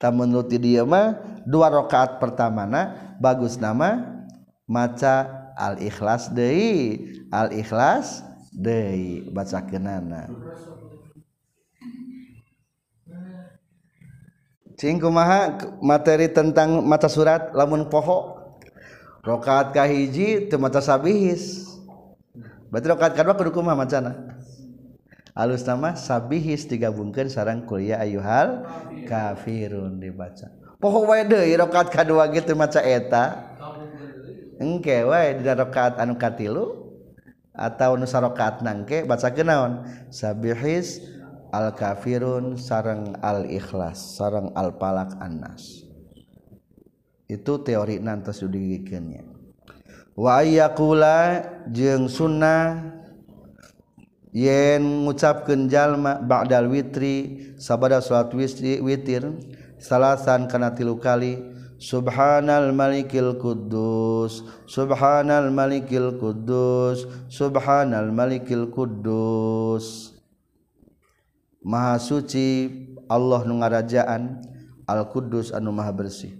Speaker 1: tak menurut dia mah dua rakaat pertama na bagus nama maca al ikhlas deui. Al ikhlas deui baca kenana cing kumaha materi tentang mata surat lamun poho? Rakaat kahiji teu maca sabihis. Berarti rakaat kedua kudu kumaha macana alus nama sabihis digabungkan sarang kuliah ayuhal kafirun dibaca. Poho wae deui rakaat kadua gitu maca eta. Engke wae di rakaat anu katilu atau nu sarakaat nangke baca kenaon sabihis al kafirun sarang al ikhlas sarang al palak annas. Itu teori nanti digigikeunnya wa ayyakula jeung sunnah yen ngucapkeun jalma ba'dal witri sabada salat witir salasan kana tilu kali Subhanal Malikil Quddus Subhanal Malikil Quddus Subhanal Malikil Quddus. Maha suci Allah nu ngarajaan Al Quddus anu maha bersih.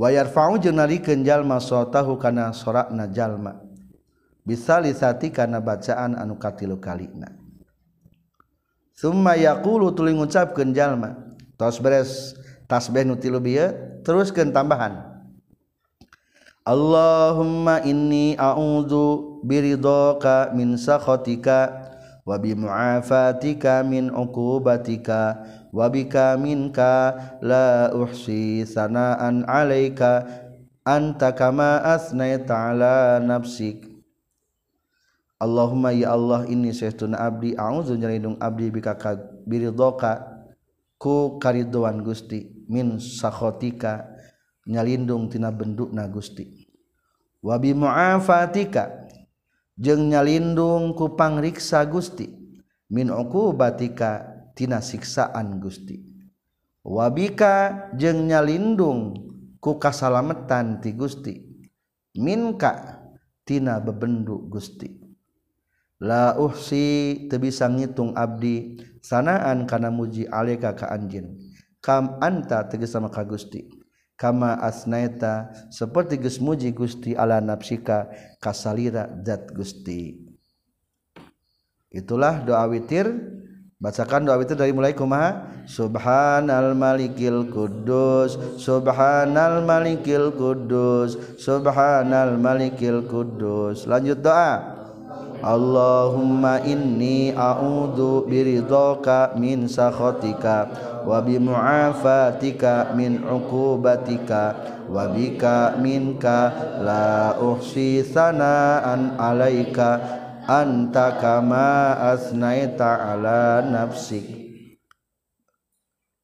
Speaker 1: Wa yarfa'u jeung narikeun jalma sotahu kana sorakna jalma. Bisa lisati karena bacaan anukatilu kalina. Sumayakulu tuling ngucap kenjallma tos beres tasbih nutilu bieu teruskeun tambahan. Allahumma inni a'udzu biridhaka min sakhatika wa bi mu'afatika min uqubatika wa bika minka la uhsi sanaan 'alaika anta kama asnaita 'ala nafsik Allahumma ya Allah inni sayyiduna abdi a'udzu nyalindung abdi bika biridhaka ku karidoan Gusti min sakhatika nyalindung tina bendukna Gusti. Wabi muafatika jeung nyalindung ku pangriksa Gusti min uqubatika tina siksaan Gusti. Wabika jeung nyalindung ku kasalametan ti Gusti minka tina bebenduk Gusti la uhsi teu bisa ngitung abdi sanaan kana muji alika ka anjeun. Kam anta tegas sama ka Gusti. Kama asnaita seperti geus muji Gusti ala nafsika kasalira zat Gusti. Itulah doa witir. Bacakan doa witir dari mulai kumaha? Subhanal malikil kudus subhanal malikil kudus subhanal malikil kudus lanjut doa Allahumma inni a'udzu biridhaka min sakhatika wa bi mu'afatika min 'uqubatika wa bika minka la uhsi sanaan 'alaika anta kama asnaita 'ala nafsik.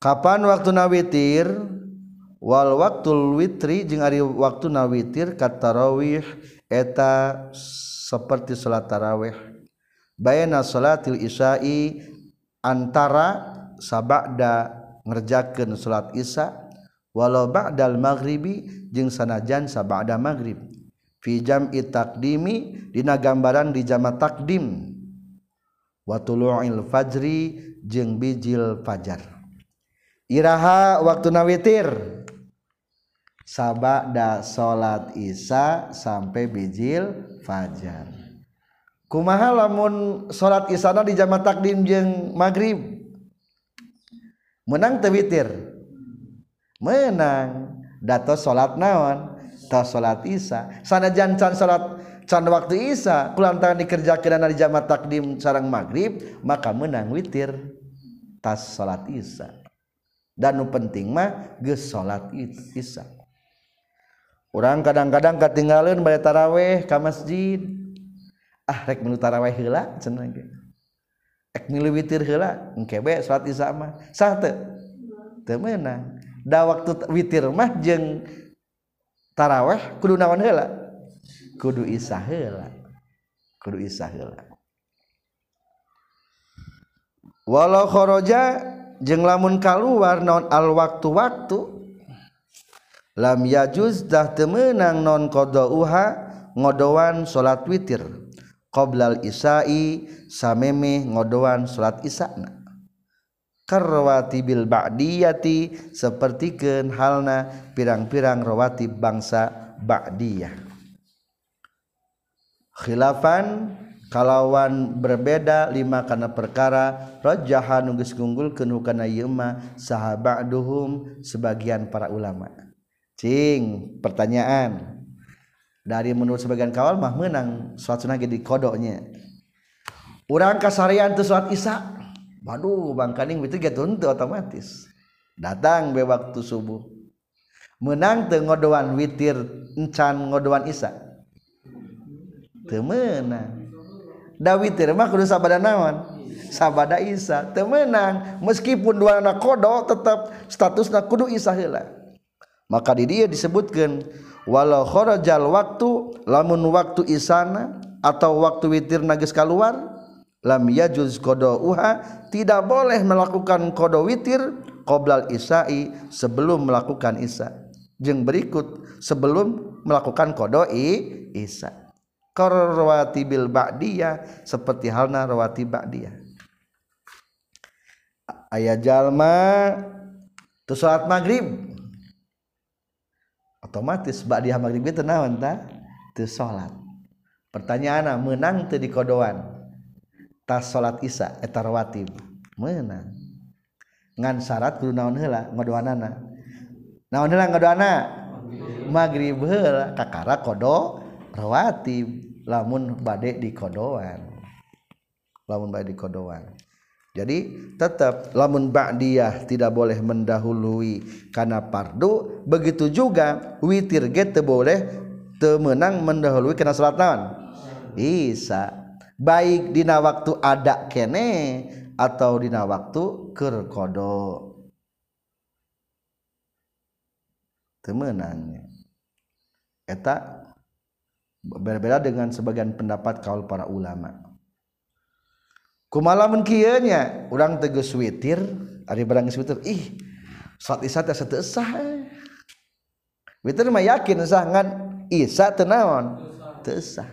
Speaker 1: Kapan waktu nawitir? Wal waktul witri jeung ari waktu nawitir kat tarawih eta seperti salat tarawih. Bayna salatil isya'i antara sabada ngerjakeun salat isya walau ba'dal maghribi jeung sanajan sabada maghrib. Fi jam'i taqdimi dina gambaran di jama takdim wa tulu'il fajri jeung bijil fajar. Iraha waktu nawitir sabada salat isya sampai bijil fajar. Kumaha lamun salat isana di jama takdim jeung maghrib? Menang teu witir? Menang datos salat naon? Tos salat isya sanajan can salat can waktu isya kulantaran dikerjakeun di jama takdim sareng maghrib maka menang witir. Tas salat isya dan penting mah geus salat isya orang kadang-kadang ketinggalan bay taraweh ke masjid. Ah rek menu taraweh heula cenah ge. Ek milu witir heula engke bae salat isya mah. Sah teu? Teu meunang. Da waktu witir mah jeung taraweh kudu naon heula? Kudu isya heula. Kudu isya heula. Walau kharaja jeng lamun kaluar non al waktu waktu lam yajuzdah temenang non qadauha ngodoan salat witir. Qoblal isai sameme ngodoan salat isana. Karwati bil ba'diyati sapertikeun halna pirang-pirang rawatib bangsa ba'diyah. Khilafan kalawan berbeda lima kana perkara rajahan nunggus gunggul kenukana yema sahabaduhum sebagian para ulama pertanyaan. Dari menurut sebagian kawal mah menang suatu lagi di kodoknya. Orang kasarian itu suat isa. Waduh bang kaning itu gitu otomatis. Datang be waktu subuh. Menang teu ngodoan witir encan ngodoan isa. Teu meunang da witir mah kudu sabada naon? Sabada isa. Teu meunang meskipun dua anak kodok tetap statusna kudu isa heula maka di dia disebutkan walau kharajal waktu lamun waktu isana atau waktu witir nagis keluar lam yajuz qadauha tidak boleh melakukan qada witir qoblal isai sebelum melakukan isya jeung berikut sebelum melakukan qadai isya bil ba'diyah seperti halna rawati ba'diyah. Ayat jalma tu salat maghrib otomatis ba'diyah maghrib itu naon ta? Teu salat pertanyaanna menang teu dikodoan tas salat isya eh, eta rawatib menang. Ngan syarat kudu naon heula ngodoanana naon heula ngodoana maghrib heula kakara kodo rawatib. Lamun bade dikodoan lamun bade dikodoan jadi tetap lamun ba'diyah tidak boleh mendahului karena pardu begitu juga witir get boleh temenang mendahului karena salat naon? Isa. Baik dina waktu ada kene atau dina waktu keur kodo. Temenangnya eta berbeda dengan sebagian pendapat kaul para ulama kumalamun kieunya urang tegas witir ari barang witir ih saat isya teh sateussah witir mah yakin sah ngan isya teu naon? Teu sah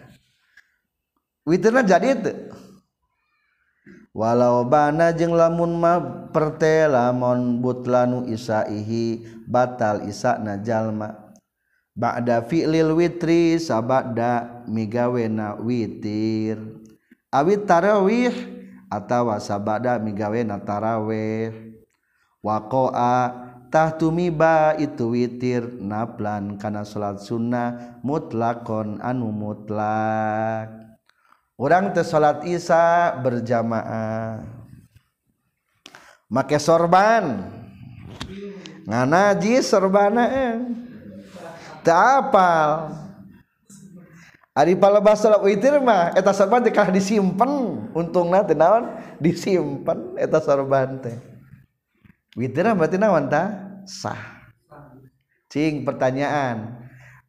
Speaker 1: witirna jadi teu. Walau bana jeung lamun ma perte lamun butlanu isaihi batal isana jalma. Ba'da fi'lil witri sabada migawena witir. Awit tarawih atawa sabada migawe nataraweh waqa'a tumiba itu witir naplan kana salat sunnah mutlakon anu mutlak. Orang teh salat isya berjamaah. Make sorban. Nganaji sorbana eh. teu apal. Ari palebasa witir mah eta sorban teh kalah disimpen. Untungna teh naon? Disimpen eta sorban teh. Witir berarti naon ta? Sah. Cing pertanyaan.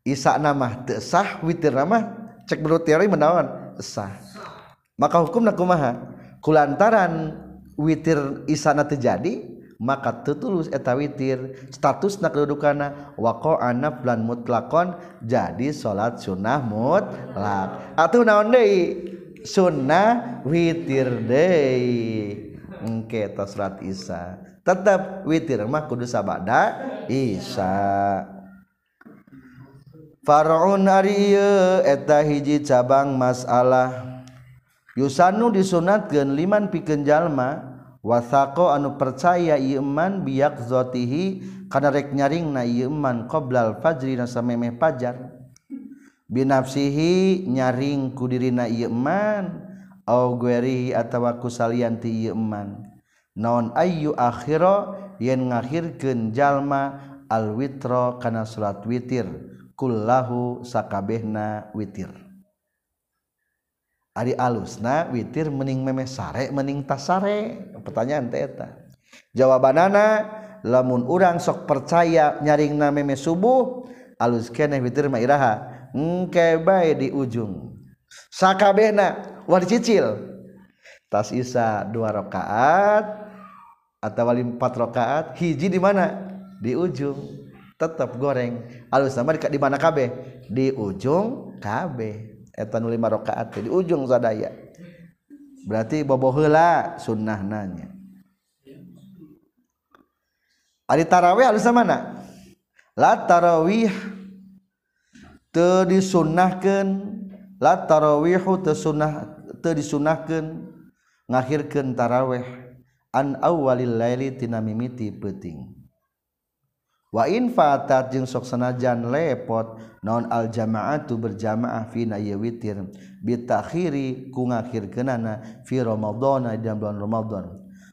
Speaker 1: Isa nama teu sah witir mah cek menurut teori menawan sah. Maka hukumna kumaha? Kulantaran witir isana terjadi maka tutulus eta witir. Status nakdukana wako anak bulan mutlakon jadi sholat sunnah mutlak. Atau naon deh sunnah witir deh engke okay, surat isa. Tetap witir mah kudu sabada isa. Faraun ari eta hiji cabang masalah. Yusanu disunatkan liman pikenjallma wasako anu percaya iman biak zotihi karena rek nyaring na iman qoblal fajri nasamemeh pajar. Binafsihi nyaring kudirina iman au guerihi atawa kusalianti iman naon ayu akhiro yen ngakhirkeun jalma al witro kana salat witir. Kullahu sakabehna witir. Ari alusna witir mening meme sare mening tasare pertanyaan teta jawabanana lamun urang sok percaya nyaring na meme subuh alus kene witir ma iraha engke bae di ujung. Sakabehna war cicil tas isa dua rakaat atau wali empat rakaat hiji di mana? Di ujung. Tetap goreng. Alus sama di mana kabeh? Di ujung kabeh. etan lima rakaat di ujung sadaya berarti bobo heula sunnah nanya Ari tarawih alus mana? La tarawih teu disunnahkeun la tarawihu teu sunnah teu disunnahkeun ngakhirkeun tarawih an awwalil laili tina mimiti peuting. wa in fatat jeung sok sanajan lepot naon al jamaatu berjamaah fi na witir. Bitakhiri ku ngakhirkeunana fi ramadhana di bulan Ramadan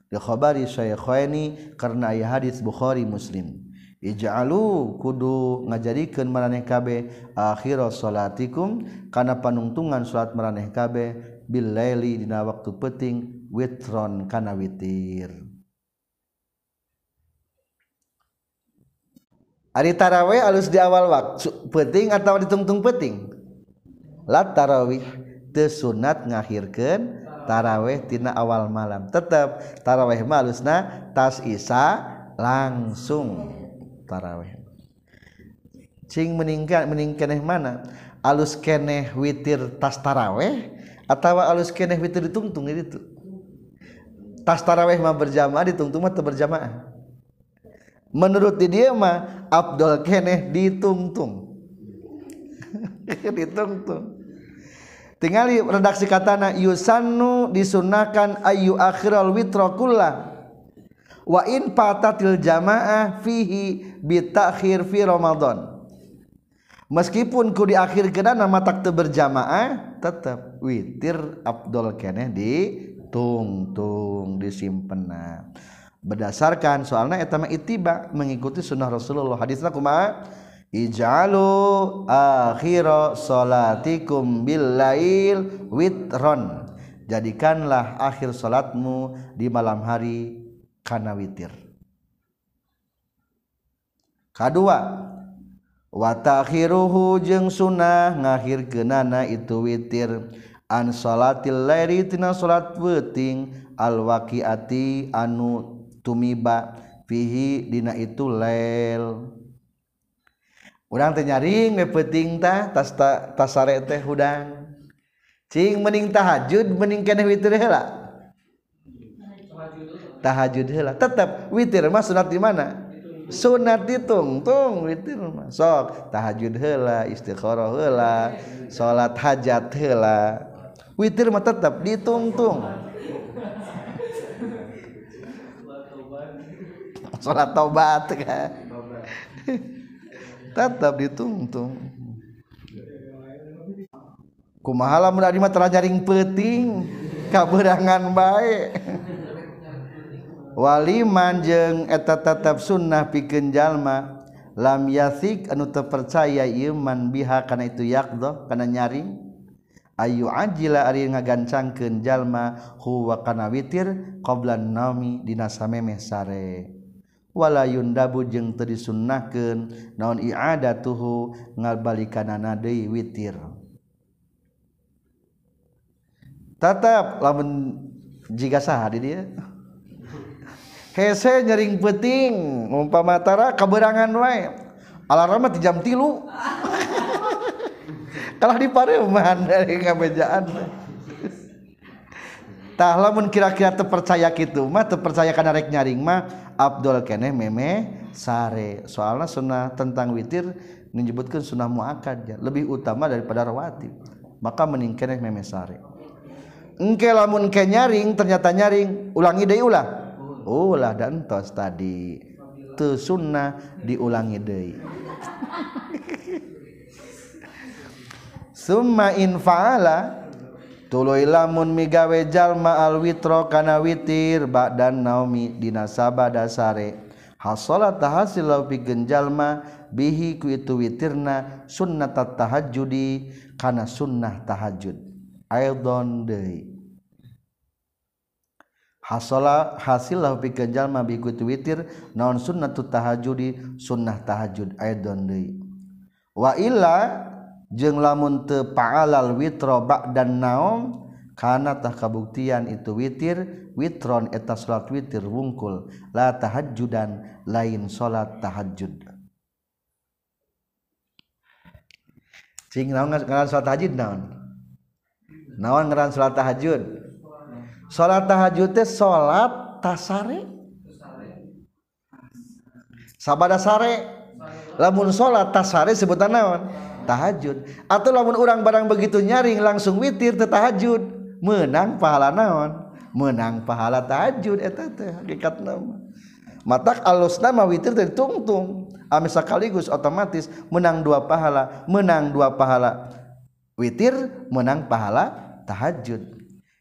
Speaker 1: di khabari syaikhaini karena aya hadis Bukhari Muslim. Ij'alu kudu ngajadikeun maraneh kabeh akhir salatikum kana panungtungan salat maraneh kabeh bil laili dina waktu penting witron kana witir. Ari tarawih alus di awal waktu penting atau ditungtung penting lat tarawih teu sunat ngakhirkeun tarawih tina awal malam. Tetap tarawih mah alusna tas isa langsung. Tarawih cing meningkat meningkeneh mana? Alus keneh witir tas tarawih atau alus keneh witir ditungtung itu tas tarawih mah berjamaah ditungtung mah berjamaah. Menurut di dia mah Abdul keneh ditungtung. <laughs> Ditungtung. Tinggal redaksi katana yusanu disunahkan ayu akhiral witro kullah. Wa in patatil jamaah fihi bitakhir fi ramadan. Meskipun ku di akhir kena nama tak berjamaah tetap witir Abdul keneh di tungtung disimpena berdasarkan soalnya etama itiba mengikuti sunnah Rasulullah. Hadisnya kumaha? Ijalu akhira salatikum billail witron. Jadikanlah akhir salatmu di malam hari kana witir. Kedua wa ta'khiruhu jeung sunnah kenana itu witir. An salatil lairi tina salat peuting al waqiati anu tumiba fihi dina itu lel urang teh nyaring we peuting tah tas tasare teh hudang. Cing mending tahajud mending keneh witir heula? Tahajud heula. Tetep witir mah sunat di mana? Sunat ditung tung witir mah. Sok tahajud heula istikharah heula salat hajat heula. Witir mah tetap ditungtung salat tobat tetap ditungtung kumaha lamun ari mah jaring peuting kaberangan bae. Waliman jeung eta tetap sunnah pikeun jalma lam yasik anu terpercaya ieu man biha kana itu yaqdo kana nyaring. Ayu ajila ari ngagancangkeun jalma huwa kana witir qabla naumi dina samemeh sare. wala yundabu jeung teu disunnahkeun naon i'adatuhu ngabalikanana deui witir. Tatap lamun jika saha di dia. Hese nyering peting umpama tara kaberangan wae. Alarm di jam 3 <laughs> kalah di pareumah dari ngabejaan. Tah lamun kira-kira terpercaya gitu mah terpercaya karena rek nyaring mah Abdul keneh meme sare. Soalnya sunnah tentang witir menyebutkan sunnah muakad ya lebih utama daripada rawatib. Maka meningkeneh meme sare. Engke lamun ke nyaring ternyata nyaring ulangi deui ulah. Ulah dan tos tadi. Tu sunnah diulangi deui. <laughs> Summa in fa'ala tuluy lamun migawe jalma alwitro kana witir badan naomi dina sabada sare hasolat tahasil lau pikeun jalma bihi ku itu witirna sunnat tahajudi kana sunnah tahajud aidon deui. Hasala hasil lahu pikeun jalma bihi ku itu witir naon sunnatut tahajudi sunnah tahajud aidon deui. Wa illa jeng lamun teu paalal witro ba'dan naum naom tah kabuktian itu witir witron eta salat witir wungkul. La tahajjudan lain salat tahajud cing naon ngaran salat tahajud naon? Naon ngaran salat tahajud salat tahajud teh salat tasare? Sabada sare? Lamun salat tasare sebutan naon? Tahajud. Atau lamun orang barang begitu nyaring langsung witir teh tahajud. Menang pahala naon? Menang pahala tahajud eta teh matak alus nama witir teh tungtung. Ame sekaligus otomatis menang dua pahala menang dua pahala witir menang pahala tahajud.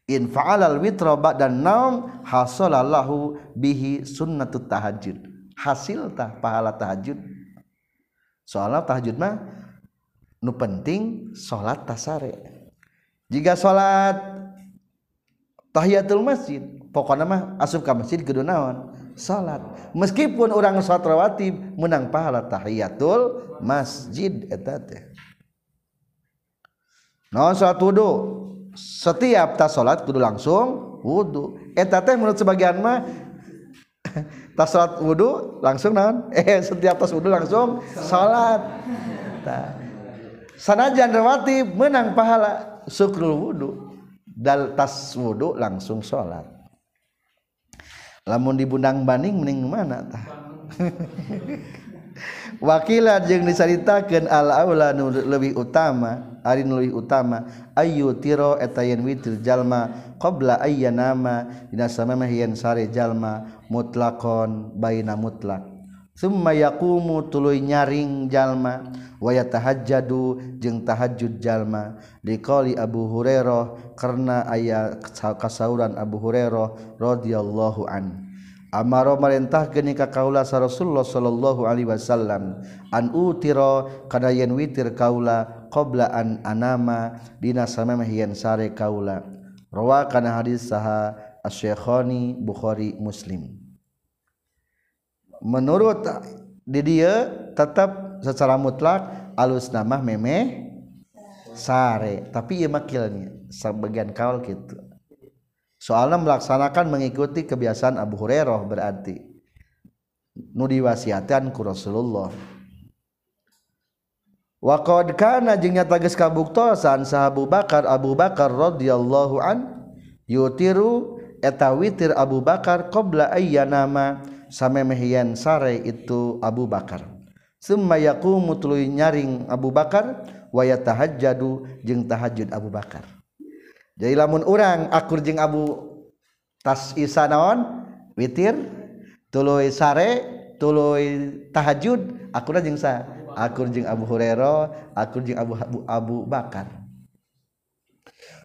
Speaker 1: In fa'alal witra dan naum hasalallahu bihi sunnatut tahajud. Hasil tah pahala tahajud. Soalnya tahajud mah nu penting salat tasare. Jika salat tahiyatul masjid pokoknya mah asup ke masjid kudu salat meskipun orang salat rawatib menang pahala tahiyatul masjid eta teh. Naon salat wudu? Setiap tas salat kudu langsung wudu. Eta teh menurut sebagian mah <laughs> tas salat wudu langsung naon? <laughs> Eh setiap tas wudu langsung tah sanajan rawatib menang pahala syukrul wudhu dal tas wudhu langsung sholat. Lamun dibundang baning mending mana tah? <laughs> Wakila jeung diceritakan al aula nu lebih utama ari nu lebih utama ayu tiro eta yen witir jalma qabla ayyana nama dina samemeh yen sare jalma mutlakon baina mutlak. summa yaqumu tuluy nyaring jalma wa yatahajjadu jeung tahajud jalma. Liqali Abu Hurairah karena aya kasauran Abu Hurairah radhiyallahu an. Amaro marintah geni ka kaula sa Rasulullah sallallahu alaihi wasallam an utira kana yen witir kaula qabla an anama dina samemeh yen sare kaula. Rawa kana hadis saha asy-Syekhani Bukhari Muslim. menurut di dia tetap secara mutlak alus nama meme sare. Tapi ia makilnya sebagian kaul gitu soalnya melaksanakan mengikuti kebiasaan Abu Hurairah berarti. Nu diwasiatan ku Rasulullah. Wa qad kana jeung nyata geus kabuktosan sahabu Bakar Abu Bakar radhiyallahu an yutiru eta witir Abu Bakar qabla ayyanama nama samemehian sare itu Abu Bakar. Summa yaqumu tuluy nyaring Abu Bakar waya tahajjadu jeung tahajud Abu Bakar. Jadi lamun orang akur jeung Abu tas isanaon witir tuluy sare tuluy tahajud akur jeung sa? Akur jeung Abu Hurairah akur jeung Abu, Abu Abu Bakar.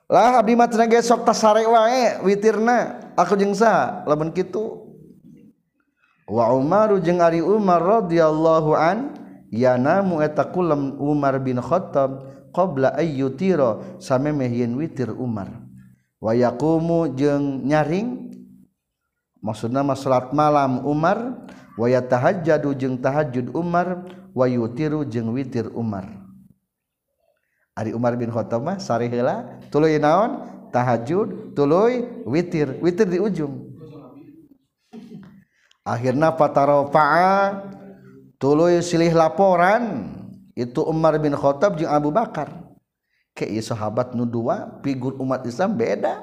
Speaker 1: Lah abdi mah teu sok tasare wae witirna aku jeung sa? Lamun kitu. wa Umaru jeung Ari Umar radhiyallahu an yanamu eta kulam Umar bin Khattab qabla ayyutira samemehieun witir Umar. Wa yaqumu jeung nyaring maksudna mah salat malam Umar. Wa yatahajjadu jeung tahajjud Umar. Wa yutiru jeung witir Umar. Ari Umar bin Khattab mah sari heula tuluy naon? Tahajud tuluy witir witir di ujung. Akhirna fatarafa'a tuluy silih laporan. Itu Umar bin Khattab jeung Abu Bakar. Ke sahabat nu dua figur umat Islam beda.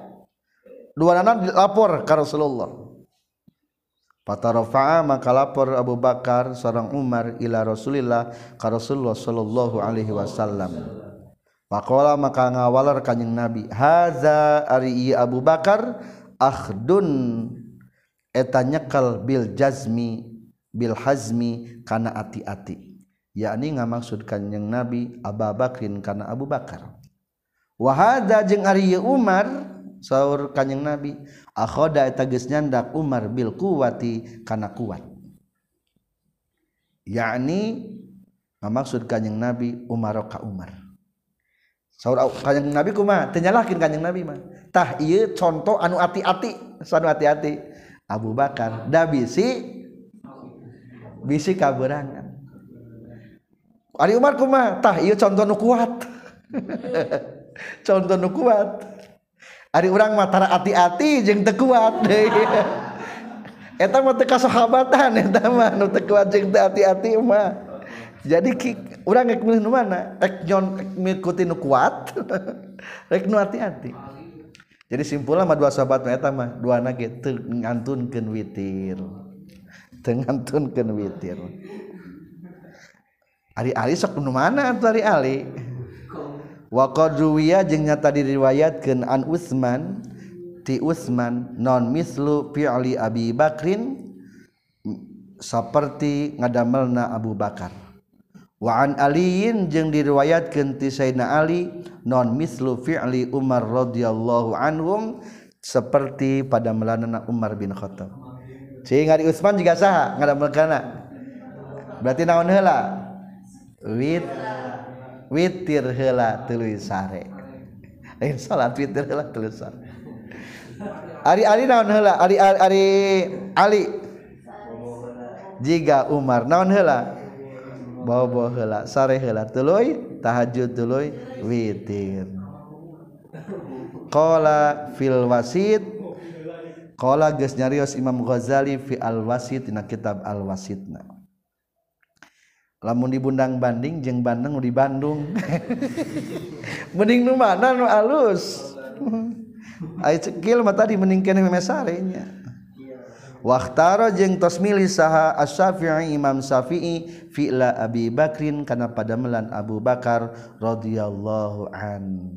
Speaker 1: Dua anak lapor ke Rasulullah. Fatarafa'a maka lapor Abu Bakar seorang Umar ila Rasulillah ka Rasulullah sallallahu alaihi wasallam. Faqala maka ngawalar kanjing Nabi haza ari Abu Bakar akhdun eta nyekal Bil jazmi Bil Hazmi kana ati-ati. Yakni ngamaksudkan yang nabi Abu Bakrin kana Abu Bakar. Wahada jeung Ari Umar saur kanyang nabi akhoda eta geus nyandak Umar bil kuwati kana kuat yakni ngamaksud kanyang nabi Umar ka Umar. Saur kanyang nabi kumaha teu nyalahkeun kanyang nabi mah. Tah ieu contoh anu ati-ati sanu ati-ati. Abu Bakar. Da bisi bisi kaberangan. Ari Umar kumaha? Tah ieu contoh nu kuat. <laughs> Contoh nu kuat. Ari urang mah tara ati-ati jeung teu kuat deui. <laughs> Eta mah teu kasahabatan eta mah nu teu kuat jeung teu ati-ati mah. Jadi urang rek milih nu mana? Rek nyon ngikutin nu kuat <laughs> rek nu ati-ati jadi simpullah mah dua sahabat eta mah dua anak teu ngantunkeun witir. Teu ngantunkeun witir. Ari ari sok nu mana atuh ari ali? Wa qad ruwiya jeung nyata diriwayatkeun an Utsman. Ti Utsman non mislu fi'li Abi Bakrin. Seperti ngadamelna Abu Bakar. Waan Aliin jeung diriwayat kenti Sayyidina Ali non mislu fi'li Umar radhiyallahu anhum seperti pada melanana Umar bin Khattab. Cing di Utsman juga saha ngaramel kana. Berarti naon heula? Wit witir heula tuluy sare. Lain salat witir heula tuluy sare. Ari Ali naon heula? Ari Ari Ali jika Umar naon heula? bobo hela sare hela teloy tahajud teloy witir. Qala fil wasit qala geus nyarios Imam Ghazali fi al wasit dina kitab al wasitna lamun di Bundang Banding jeung Bandeng di Bandung <laughs> mending nu mana nu alus? <laughs> Ai cekil mah tadi mending kene memesarenya waktara jeng tos milih saha as-Syafi'i Imam Syafi'i fi'la Abi Bakrin kana padamelan Abu Bakar radhiyallahu an.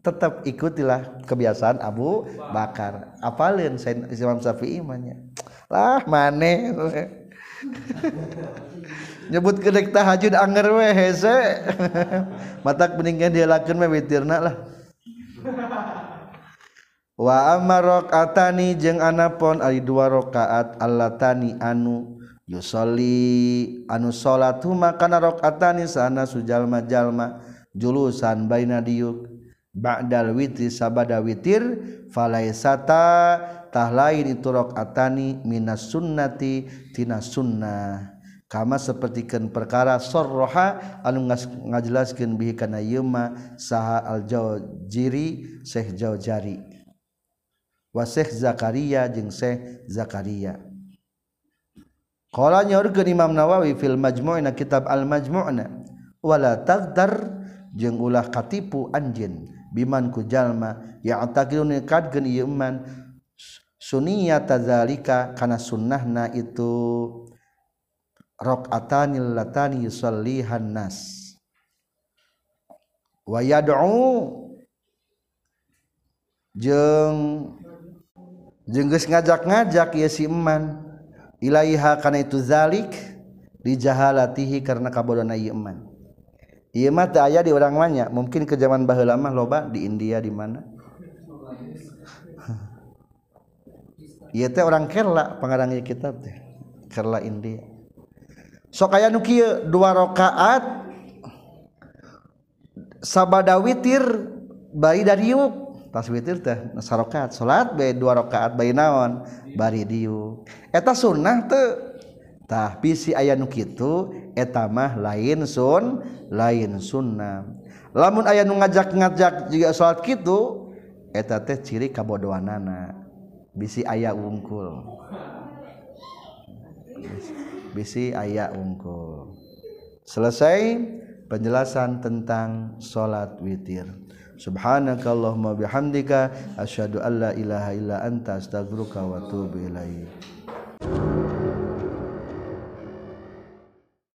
Speaker 1: Tetap ikutilah kebiasaan Abu Bakar. Apalin Imam Syafi'i mannya lah maneh <laughs> nyebut kedek tahajud anger we hese. <laughs> Matak peningkan dia lakukan witirna lah. wa amma rakaatani jeung anapon ari dua rakaat allatani anu yusolli anu salat huma kana rakaatani sana sujalma-jalma julusan baina diuk. Ba'dal witri sabada witir falaisata tahlain itu rakaatani minas sunnati tina sunnah. Kama sapertikeun perkara sarraha anu ngajelaskeun bihi kana yema saha al-jawjiri Syekh jawjari wasih Zakaria jeung Syekh Zakaria. Qala nyaurkeun Imam Nawawi fil Majmu'na kitab Al Majmu'na wala tagdar jeung ulah katipu anjeun biman ku jalma ya ataqilun kadkeun ieu man sunniyat zalika kana sunnahna itu raqatanil latani yusallihan nas. Wa yad'u jeung jengges ngajak-ngajak ya si iman ilaiha karena itu zalik dijahalatihi karena kabodona ieu iman ieu mah aya di urang mah mungkin ke zaman baheula mah loba di India di mana? <laughs> Ieu teh orang Kerala pengarangnya kitab teh. Kerala India. Sok aya nu kieu dua rakaat sabada witir bari dariuk tas witir teh sarokat salat bae dua rakaat bae naon? Bari diu. Eta sunnah teu tah bisi aya nu kitu eta mah lain sun lain sunnah. Lamun aya nu ngajak-ngajak juga salat kitu eta teh ciri kabodoanana bisi aya wungkul bisi aya wungkul selesai penjelasan tentang salat witir. subhanakallahumma bihamdika asyhadu alla ilaha illa anta astaghfiruka wa atubu ilaik.